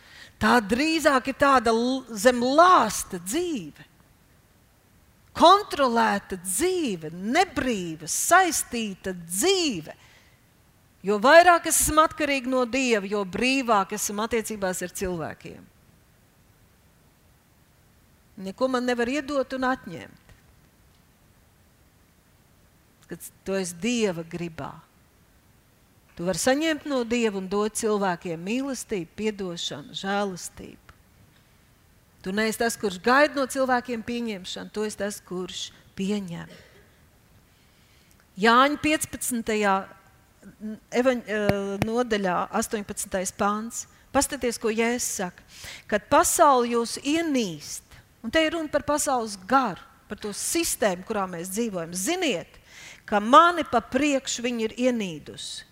Tā drīzāk ir tāda zem lāsta dzīve kontrolēta dzīve, nebrīva, saistīta dzīve. Jo vairāk es esmu atkarīgs no Dieva, jo brīvāk esmu attiecībās ar cilvēkiem. Neko man nevar iedot un atņemt. Kad tu esi Dieva gribā, tu vari saņemt no Dieva un dot cilvēkiem mīlestību, atdošanu, žēlastību. Tu neesi tas, kurš gaida no cilvēkiem pieņemšanu, tu esi tas, kurš pieņem. Jāņa 15. Evaņ, nodaļā, 18. pāns. Paskatieties, ko Jēzus saka. Kad pasaule jūs ienīst, un te ir runa par pasaules garu, par to sistēmu, kurā mēs dzīvojam, ziniet, ka mani pa priekšu viņi ir ienīdusi.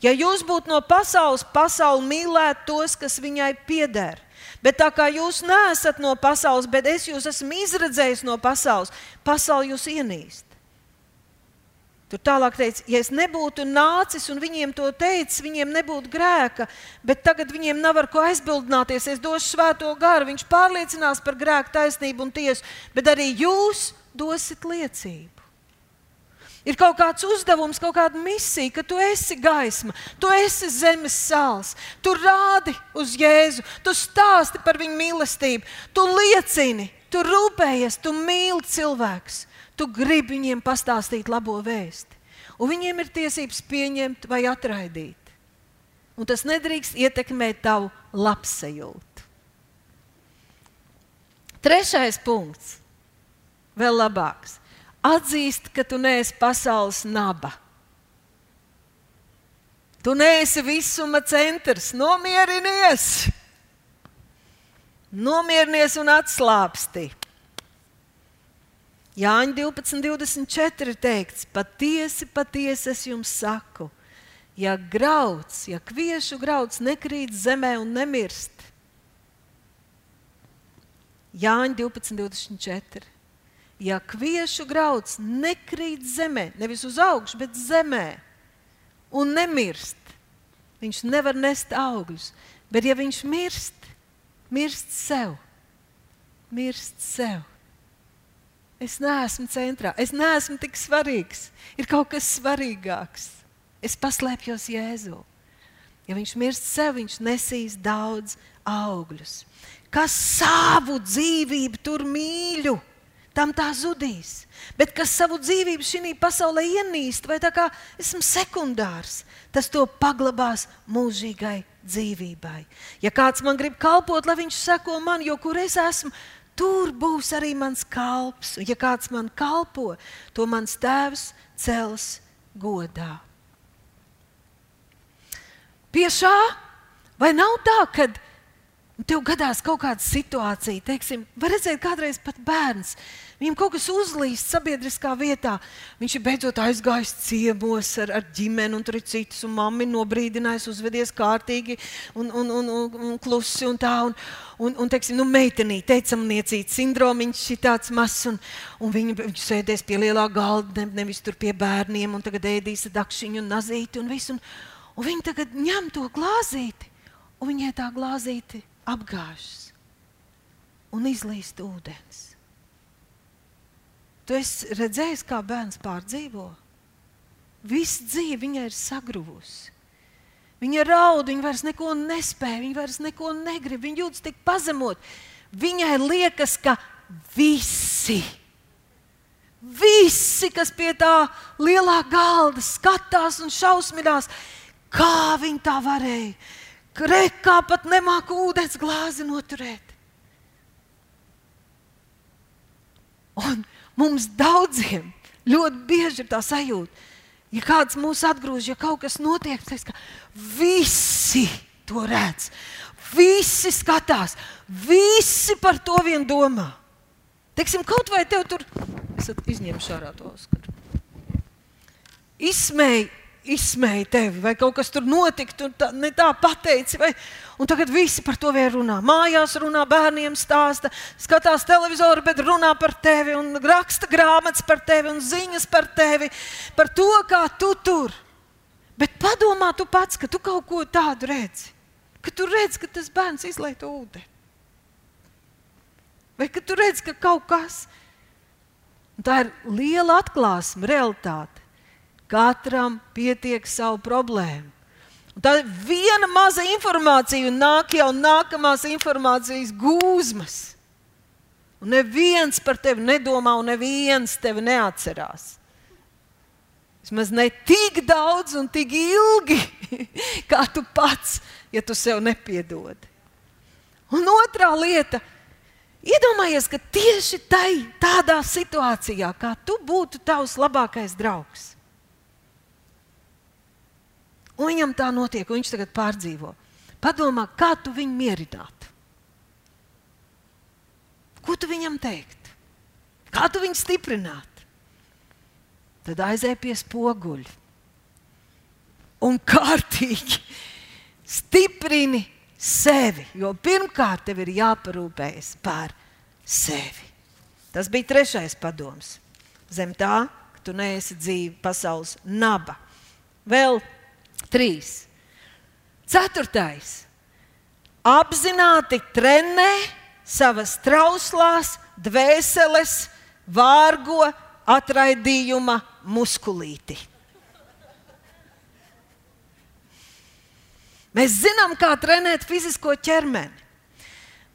Ja jūs būtu no pasaules, pasaule mīlētu tos, kas viņai pieder. Bet tā kā jūs neesat no pasaules, bet es jūs esmu izredzējis no pasaules, pasaule jūs ienīst. Tur tālāk teica, ja es nebūtu nācis un viņiem to teicis, viņiem nebūtu grēka, bet tagad viņiem nav ar ko aizbildināties. Es došu svēto garu, viņš pārliecinās par grēku, taisnību un tiesu, bet arī jūs dosit liecību. Ir kaut kāds uzdevums, kaut kāda misija, ka tu esi gaisma, tu esi zemes sāls, tu rādi uz Jēzu, tu stāsti par viņa mīlestību, tu liecini, tu rūpējies, tu mīli cilvēkus, tu gribi viņiem pastāstīt labo vēsti. Un viņiem ir tiesības pieņemt vai atraidīt. Un tas nedrīkst ietekmēt tavu labsajūtu. Trešais punkts, vēl labāks Atzīst, ka tu neesi pasaules naba. Tu neesi visuma centrs. Nomierinies! Nomierinies un atslābsti. Jāņa 12, 24 ir teikts, patiesi, patiesi es jums saku, ja grauds, ja kviešu grauds nekrīt zemē un nemirst. Jāņa 12, 24 ja kviešu grauds nekrīt zemē, nevis uz augšu, bet zemē, un nemirst, viņš nevar nest augļus. Bet, ja viņš mirst, mirst sev, mirst sev. Es neesmu centrā, es neesmu tik svarīgs. Ir kaut kas svarīgāks. Es paslēpjos Jēzu. Ja viņš mirst sev, viņš nesīs daudz augļus. Kas savu dzīvību tur mīļu? Tam tā zudīs. Bet kas savu dzīvību šī pasaulē ienīst, vai tā kā esmu sekundārs, tas to paglabās mūžīgai dzīvībai. Ja kāds man grib kalpot, lai viņš seko man, jo kur es esmu, tur būs arī mans kalps. Un ja kāds man kalpo, to mans tēvs cels godā. Pie šā vai nav tā, ka tev gadās kaut kāda situācija, teiksim, var redzēt, kādreiz pat bērns. Viņam kaut kas uzlīst sabiedriskā vietā. Viņš ir beidzot aizgājis ciemos ar, ar ģimeni, un tur ir citas, un mamma ir nobrīdinājusi, uzvedies kārtīgi un, un, un, un, un klusi un tā. Un, un, un teiksim, nu, meitenī, teicamniecīts sindromiņš ir tāds mazs, un, un viņa, viņa sēdēs pie lielā galda, ne, nevis tur pie bērniem, un tagad ēdīs dakšiņu un nazīti un visu. Un, un viņa tagad ņem to glāzīti, un viņai tā glāzīti apgāžas un izlīst ūdens. Tu esi redzējis, kā bērns pārdzīvo? Viss dzīve viņai ir sagruvusi. Viņa raud, viņa vairs neko nespēja, viņa vairs neko negrib, viņa jūtas tik pazemot. Viņai liekas, ka visi, Visi, kas pie tā lielā galda skatās un šausminās, kā viņi tā varēja. Krekā pat nemāku ūdens glāzi noturēt. Un mums daudziem ļoti bieži ir tā sajūta, ja kāds mūs atgrūž, ja kaut kas notiek, tad visi to redz. Visi skatās, visi par to vien domā. Teiksim, kaut vai tev tur izņemšu ārā to Oskaru. Izsmēja, izsmēja tevi, vai kaut kas tur notika, tu tā, ne tā pateici. Vai, un tagad visi par to vien runā. Mājās runā, bērniem stāsta, skatās televizoru, bet runā par tevi, un raksta grāmatas par tevi, un ziņas par tevi, par to, kā tu tur. Bet padomā tu pats, ka tu kaut ko tādu redzi. Ka tu redzi, ka tas bērns izlaiž ūdeni. Vai ka tu redz, ka kaut kas un tā ir liela atklāsme, realitāte. Katram pietiek savu problēmu. Un tā viena maza informācija, un nāk jau nākamās informācijas gūzmas. Un neviens par tevi nedomā, un neviens tevi neatcerās. Vismaz ne tik daudz un tik ilgi, kā tu pats, ja tu sev nepiedod. Un otrā lieta Iedomājies, ka tieši tai, tādā situācijā, kā tu būtu tavs labākais draugs. Un viņam tā notiek, un viņš tagad pārdzīvo. Padomā, kā tu viņu mierinātu? Ko tu viņam teikt? Kā tu viņu stiprinātu? Tad aizēj pie spoguļa un kārtīgi stiprini sevi. Jo pirmkārt tev ir jāparūpējas par sevi. Tas bija trešais padoms. Zem tā, ka tu neesi dzīve pasaules naba. Vēl trīs. Ceturtais. Apzināti trenē savas trauslās, dvēseles, vārgo atraidījuma muskulīti. Mēs zinām, kā trenēt fizisko ķermeni,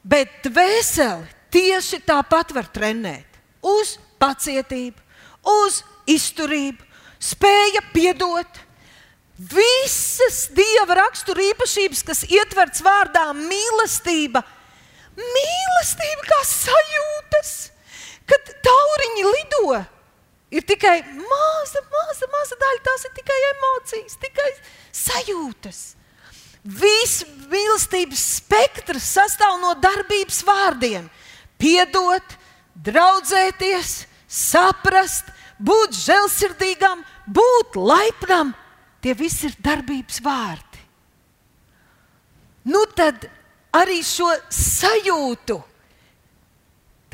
bet dvēseli tieši tāpat var trenēt. Uz pacietību, uz izturību, spēja piedot. Visas dieva rakstura īpašības, kas ietverts vārdā mīlestība, mīlestība kā sajūtas, kad tauriņi lido. Ir tikai maza, maza, maza daļa, tās ir tikai emocijas, tikai sajūtas. Viss mīlestības spektrs sastāv no darbības vārdiem. Piedot, draudzēties, saprast, būt žēlsirdīgam, būt laipnam. Tie visi ir darbības vārdi. Nu tad arī šo sajūtu,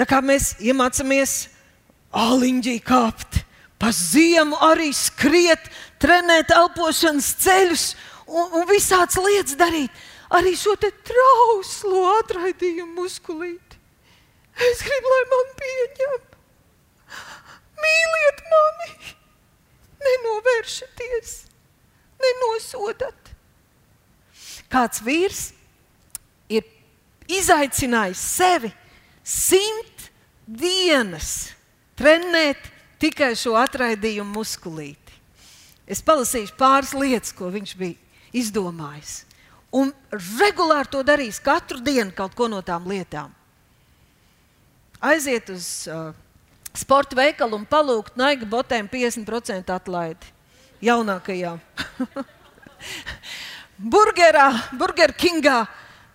tā kā mēs iemācāmies āliņģī kāpt, pa ziemu arī skriet, trenēt elpošanas ceļus un, un visādas lietas darīt. Arī šo trauslo atraidījumu muskulīti. Es gribu, lai man pieņem. Mīliet mani, nenovēršaties, nenosodat. Kāds vīrs ir izaicinājis sevi simt dienas trenēt tikai šo atraidījumu muskulīti. Es palasīšu pāris lietas, ko viņš bija izdomājis. Un regulāri to darīs katru dienu kaut ko no tām lietām. Aiziet uz uh, sporta veikalu un palūgt naiga botēm 50% atlaidi. Jaunākajā. Burgerā, Burger Kingā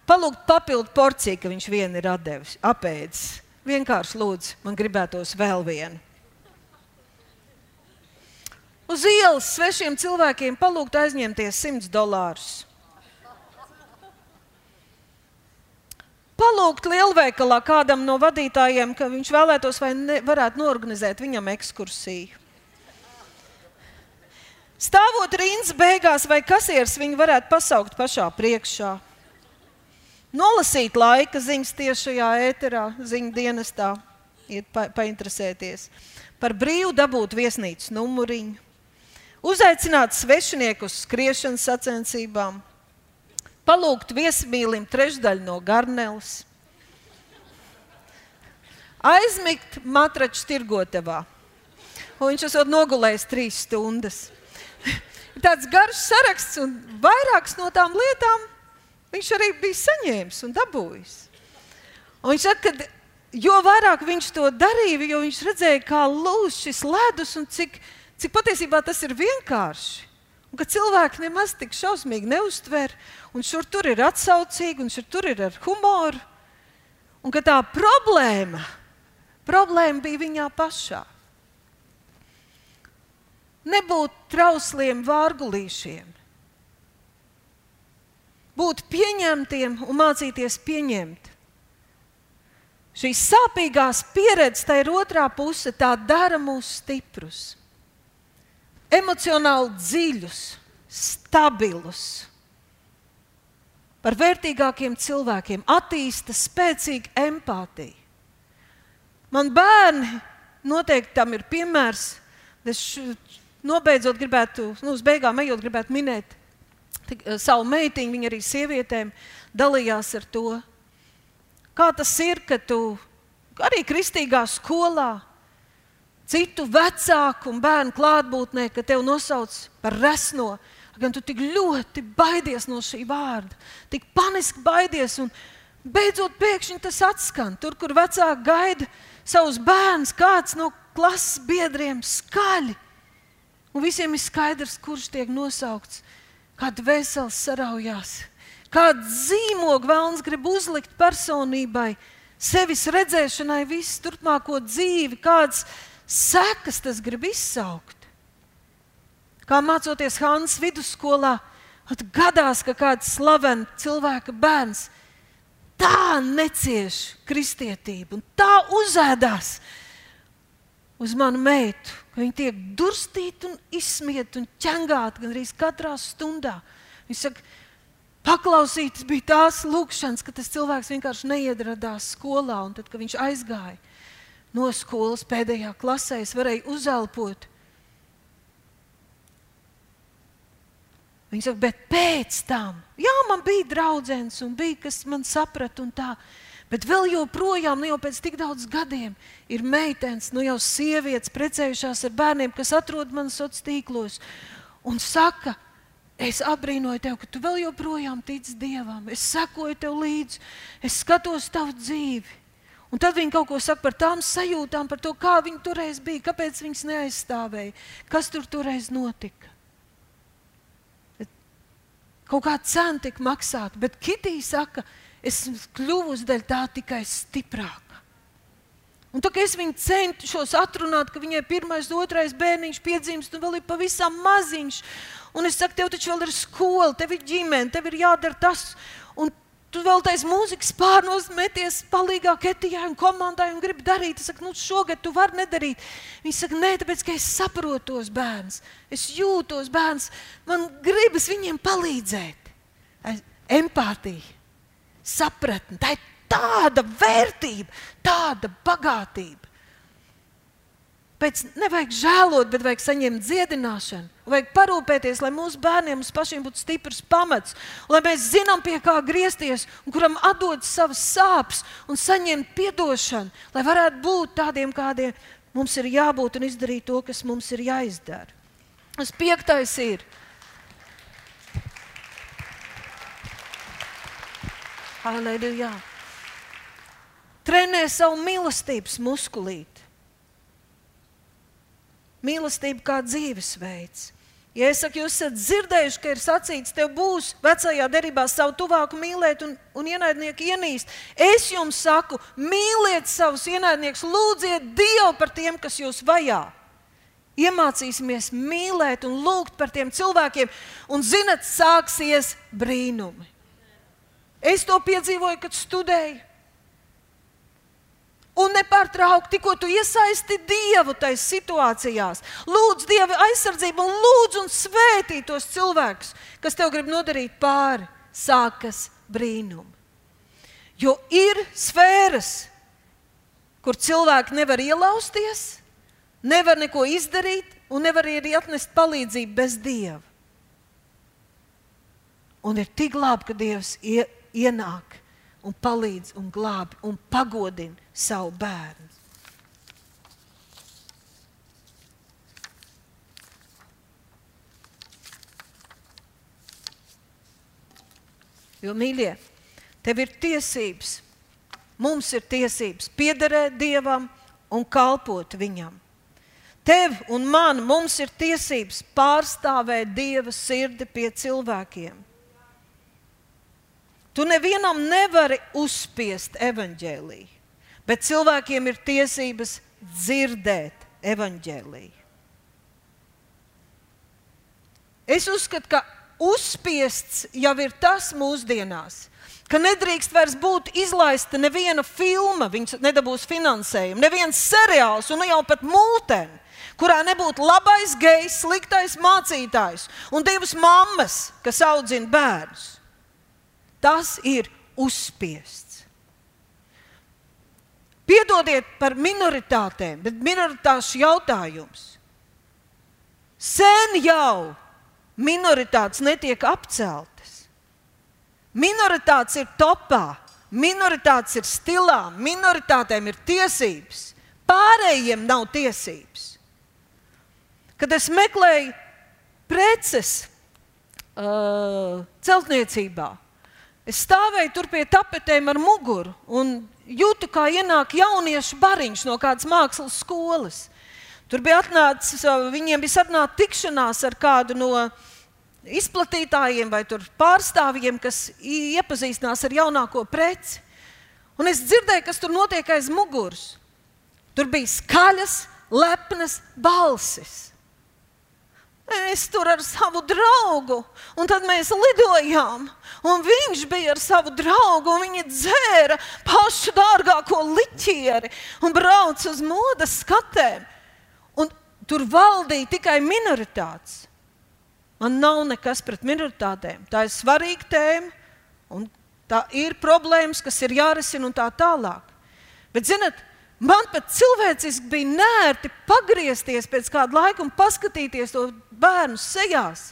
palūgt papildu porciju, ka viņš vienu ir atdevis, apēdis. Vienkārši lūdzu, man gribētos vēl vienu. Uz ielas svešiem cilvēkiem palūgt aizņemties 100 dolārus. Palūgt lielveikalā kādam no vadītājiem, ka viņš vēlētos vai ne, varētu norganizēt viņam ekskursiju. Stāvot rindas beigās, vai kasieris viņu varētu pasaukt pašā priekšā. Nolasīt laika ziņas tiešajā ēterā, ziņu dienestā, iet pa, painteresēties. Par brīvu dabūt viesnīcas numuriņu uzaicināt svešinieku uz skriešanas sacensībām, palūgt viesmīlim trešdaļu no garneles, aizmigt matraču tirgotavā, un viņš esot nogulējis trīs stundas. Tāds garš saraksts un vairākas no tām lietām viņš arī bija saņēmis un dabūjis. Un viņš saka, ka jo vairāk viņš to darīja, jo viņš redzēja, kā lūž šis ledus un cik, cik patiesībā tas ir vienkārši. Un ka cilvēki nemaz tik šausmīgi neuztver, un šur tur ir atsaucīgi, un šur tur ir ar humoru. Un ka tā problēma, problēma bija viņā pašā. Nebūt trausliem vārgulīšiem, būt pieņemtiem un mācīties pieņemt Šīs sāpīgās pieredzes, tā ir otrā puse, tā dara mūs stiprus, emocionāli dziļus, stabilus, par vērtīgākiem cilvēkiem, attīsta spēcīgu empātiju. Man bērni noteikti tam ir piemērs. Es nobeidzot gribētu, nu, uz beigām ejot, gribētu minēt tik, savu meitiņu, viņa arī sievietēm dalījās ar to. Kā tas ir, ka tu arī kristīgā skolā, citu vecāku un bērnu klātbūtnē, ka tevi nosauc par resno, gan tu tik ļoti baidies no šī vārda, tik paniski baidies. Un beidzot, pēkšņi tas atskan. Tur, kur vecāki gaida savus bērnus, kāds no klases biedriem skaļi. Un visiem ir skaidrs, kurš tiek nosaukts, kāda vesels saraujās. Kādu zīmogu vēlams grib uzlikt personībai, sevis redzēšanai, visu turpmāko dzīvi, kādas sekas tas grib izsaukt. Kā mācoties Hānas vidusskolā, gadās, ka kāds slavens cilvēka bērns tā necieš kristietību un tā uzēdās uz manu meitu, ka viņa tiek durstīta un izsmieta un ķengāta gandrīz katrā stundā. Viņa saka, paklausīt, bija tās lūkšanas, ka tas cilvēks vienkārši neiedradās skolā. Un tad, kad viņš aizgāja no skolas pēdējā klasē, es varēju uzelpot. Viņa saka, bet pēc tam, jā, man bija draugs, un bija kas man saprata, un tā. Bet vēl joprojām, nu jau pēc tik daudz gadiem, ir meitenes, nu jau sievietes, precējušās ar bērniem, kas atrod man sociālos tīklos un saka, Es apbrīnoju tevi, ka tu vēl joprojām tici Dievam. Es sekoju tev līdzi, es skatos tavu dzīvi. Un tad viņi kaut ko saka par tām sajūtām, par to, kā viņi toreiz bija, kāpēc viņas neaizstāvēja, kas tur toreiz notika. Kaut kā cena tika maksāta, bet Kitija saka, es kļuvu dēļ tā tikai stiprāka. Un tā kā es viņu centos atrunāt, ka viņai pirmais, otrais bērniņš piedzimst un vēl ir pavisam maziņš, Un es saku, tev taču vēl ir skola, tev ir ģimene, tev ir jādara tas. Un tu vēl taisa mūzikas pārnos, meties palīgā Ketijai un komandai un gribi darīt. Es saku, nu šogad tu vari nedarīt. Viņi saka, nē, tāpēc, ka es saprotu tos bērnus. Es jūtu tos bērnus. Man gribas viņiem palīdzēt. Empātija, sapratne, tā ir tāda vērtība, tāda bagātība. Pēc nevajag žēlot, bet vajag saņemt dziedināšanu. Vajag parūpēties, lai mūsu bērniem mums pašiem būtu stiprs pamats, lai mēs zinām, pie kā griezties, un kuram atdot savas sāpes un saņemt atdošanu, lai varētu būt tādiem, kādiem mums ir jābūt un izdarīt to, kas mums ir jāizdara. Tas piektais ir. Halleluja! Trenē savu mīlestības muskulīti. Mīlestība kā dzīvesveids. Ja es saku, jūs esat dzirdējuši, ka ir sacīts, tev būs vecajā derībā savu tuvāku mīlēt un, un ienaidnieku ienīst. Es jums saku, mīliet savus ienaidniekus, lūdziet Dievu par tiem, kas jūs vajā. Iemācīsimies mīlēt un lūgt par tiem cilvēkiem, un zinat, sāksies brīnumi. Es to piedzīvoju, kad studēju. Un nepārtraukti, tikko tu iesaisti Dievu tajās situācijās, lūdz Dieva aizsardzību un lūdz un svētī tos cilvēkus, kas tev grib nodarīt pāri, sākas brīnumi. Jo ir sfēras, kur cilvēki nevar ielausties, nevar neko izdarīt un nevar arī atnest palīdzību bez Dieva. Un ir tik labi, ka Dievs ienāk un palīdz un glābi un pagodina savu bērnu. Jo, mīļie, tev ir tiesības, mums ir tiesības piederēt Dievam un kalpot Viņam. Tev un man, mums ir tiesības pārstāvēt Dieva sirdi pie cilvēkiem. Tu nevienam nevari uzspiest evaņģēlīju, bet cilvēkiem ir tiesības dzirdēt evaņģēlīju. Es uzskatu, ka uzspiests jau ir tas mūsdienās, ka nedrīkst vairs būt izlaista neviena filma, viņas nedabūs finansējumu, neviens seriāls un jau pat mūteni kurā nebūtu labais gejs, sliktais mācītājs un divas mammas, kas audzina bērnus. Tas ir uzspiests. Piedodiet par minoritātēm, bet minoritāšu jautājums. Sen jau minoritātes netiek apceltas. Minoritātes ir topā, minoritātes ir stilā, minoritātēm ir tiesības, pārējiem nav tiesības. Kad es meklēju preces uh, celtniecībā, es stāvēju tur pie tapetēm ar muguru un jūtu, kā ienāk jauniešu bariņš no kādas mākslas skolas. Tur bija atnācis, viņiem bija sarunāta tikšanās ar kādu no izplatītājiem vai pārstāvjiem, kas iepazīstinās ar jaunāko preci. Un es dzirdēju, kas tur notiek aiz muguras. Tur bija skaļas, lepnas balsis. Es tur ar savu draugu, un tad mēs lidojām. Un viņš bija ar savu draugu, un viņi dzēra pašu dārgāko liķieri un brauca uz modes skatēm. Un tur valdīja tikai minoritātes. Man nav nekas pret minoritātēm. Tā ir svarīga tēma, un tā ir problēmas, kas ir jārisina un tā tālāk. Bet, zinot, Man pat cilvēciski bija nērti pagriezties pēc kāda laika un paskatīties to bērnu sejās.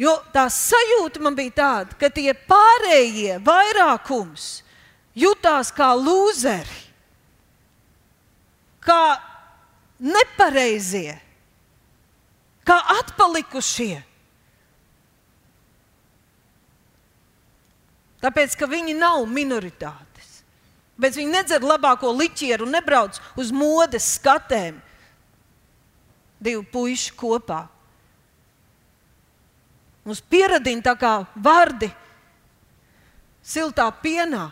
Jo tā sajūta man bija tāda, ka tie pārējie vairākums jutās kā lūzeri, kā nepareizie, kā atpalikušie. Tāpēc, ka viņi nav minoritāte bet viņi nedzer labāko liķieru un nebrauc uz modes skatēm. Divi puiši kopā. Mums pieradina tā kā vardi siltā pienā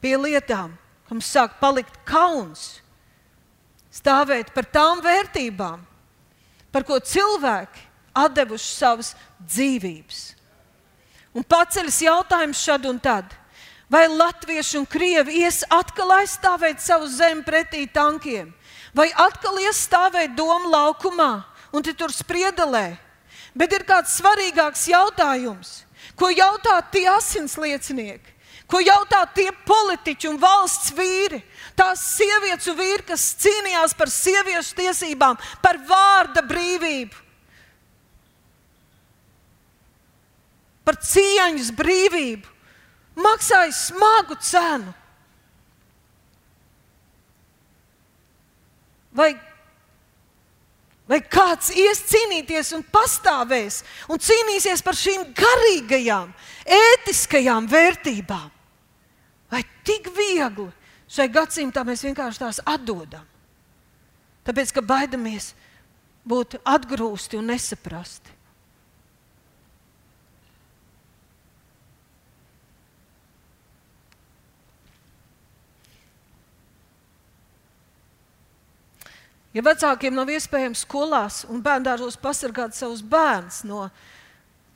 pie lietām, ka mums sāk palikt kauns stāvēt par tām vērtībām, par ko cilvēki devuši savas dzīvības. Un paceļas jautājums šad un tad Vai latvieši un krievi ies atkal aizstāvēt savu zemi pretī tankiem, vai atkal ies stāvēt domu laukumā un tur spriedelē? Bet ir kāds svarīgāks jautājums, ko jautā tie asinsliecinieki, ko jautā tie politiķi un valsts vīri, tās sievietes un vīri, kas cīnījās par sieviešu tiesībām, par vārda brīvību, par cieņas brīvību. Maksāja smagu cenu. Vai, vai kāds ies cīnīties un pastāvēs un cīnīsies par šīm garīgajām, ētiskajām vērtībām? Vai tik viegli šai gadsimtā mēs vienkārši tās atdodam? Tāpēc, ka baidamies būt atgrūsti un nesaprasti. Ja vecākiem nav iespējams skolās un bērngārzos pasargāt savus bērnus no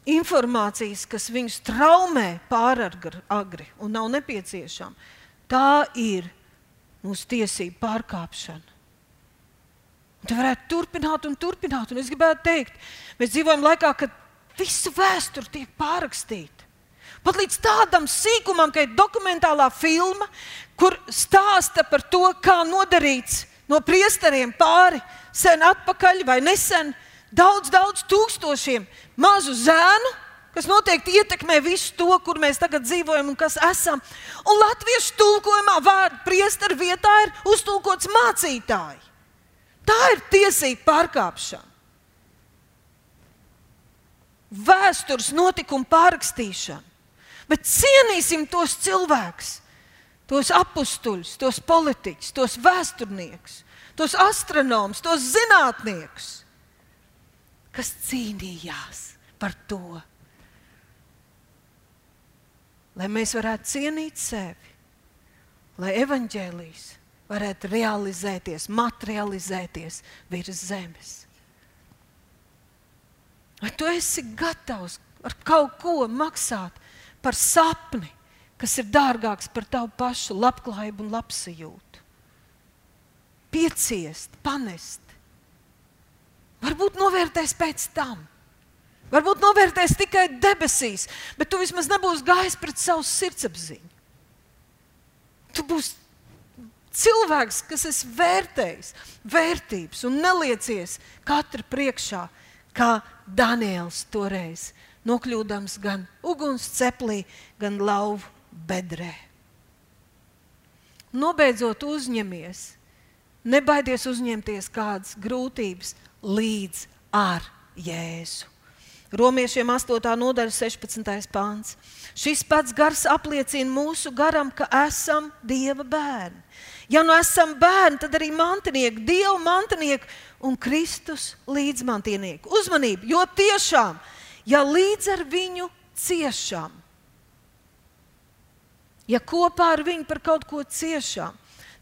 informācijas, kas viņus traumē pāragri agri un nav nepieciešama, tā ir mūsu tiesību pārkāpšana. Un tā varētu turpināt un turpināt. Un es gribētu teikt, mēs dzīvojam laikā, kad visa vēsture tiek pārrakstīta. Pat līdz tādam sīkumam, ka ir dokumentālā filma, kur stāsta par to, kā nodarīts no priesteriem pāri sen atpakaļ vai nesen daudz, daudz tūkstošiem mazu zēnu, kas noteikti ietekmē visu to, kur mēs tagad dzīvojam un kas esam. Un latviešu tulkojumā vārdu priesteru vietā ir uztulkots mācītāji. Tā ir tiesība pārkāpšana. vēstures notikumu pārrakstīšanu, bet cienīsim tos cilvēkus, tos apstuļus, tos politiķus, tos vēsturniekus, tos astronomus, tos zinātniekus, kas cīnījās par to, lai mēs varētu cienīt sevi, lai evaņģēlijas varētu realizēties, materializēties virs zemes. Vai tu esi gatavs ar kaut ko maksāt par sapni, kas ir dārgāks par tavu pašu labklājību un labsajūtu? Pieciest, panest. Varbūt novērtēs pēc tam. Varbūt novērtēs tikai debesīs, bet tu vismaz nebūsi gājis pret savu sirdsapziņu. Tu būsi cilvēks, kas es vērtējis, vērtības un neliecies katra priekšā, kā Daniels toreiz, nokļūdams gan uguns ceplī, gan lauvu bedrē. Nobeidzot, uzņemies, nebaidies uzņemties kādas grūtības līdz ar Jēzu. Romiešiem 8. nodaļa, 16. pāns. Šis pats gars apliecina mūsu garam, ka esam Dieva bērni. Ja nu esam bērni, tad arī mantinieki, Dieva mantinieki un Kristus līdzmantinieki. Uzmanību, jo tiešām, ja līdz ar viņu ciešam, ja kopā ar viņu par kaut ko ciešām,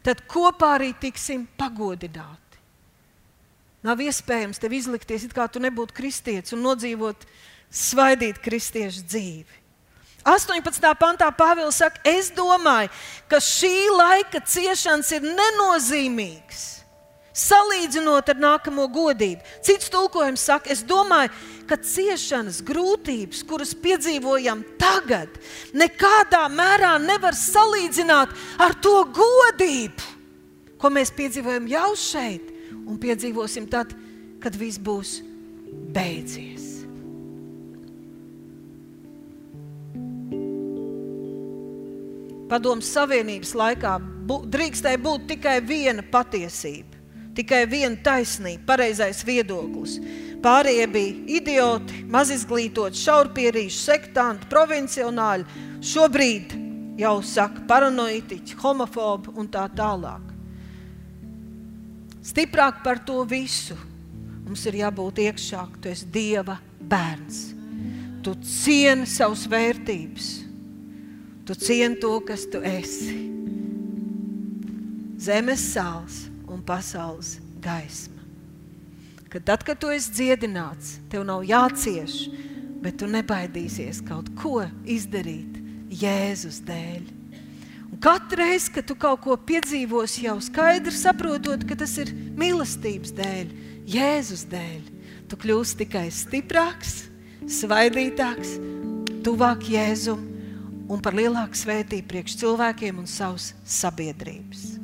tad kopā arī tiksim pagodināti. Nav iespējams tev izlikties, it kā tu nebūtu kristietis un nodzīvot svaidīt kristiešu dzīvi. 18. pantā Pāvils saka, es domāju, ka šī laika ciešanas ir nenozīmīgas. Salīdzinot ar nākamo godību. Cits tulkojums saka, es domāju, ka ciešanas, grūtības, kuras piedzīvojam tagad, nekādā mērā nevar salīdzināt ar to godību, ko mēs piedzīvojam jau šeit un piedzīvosim tad, kad viss būs beidzies. Padomus Savienības laikā bu, drīkstēja būt tikai viena patiesība, tikai viena taisnība, pareizais viedoklis. Pārējie bija idioti, mazizglītoti, šaurpierīši, sektanti, provincionāļi. Šobrīd jau saka paranoitiķi, homofobi un tā tālāk. Stiprāk par to visu mums ir jābūt iekšā, ka tu esi Dieva bērns. Tu cieni savas vērtības, tu cieni to, kas tu esi. Zemes sāls un pasaules gaisma. Kad tad, kad tu esi dziedināts, tev nav jācieš, bet tu nebaidīsies kaut ko izdarīt Jēzus dēļ. Katru reizi, kad tu kaut ko piedzīvosi, jau skaidri saprotot, ka tas ir mīlestības dēļ, Jēzus dēļ, tu kļūsi tikai stiprāks, svaidītāks, tuvāk Jēzum un par lielāku svētību priekš cilvēkiem un savas sabiedrības.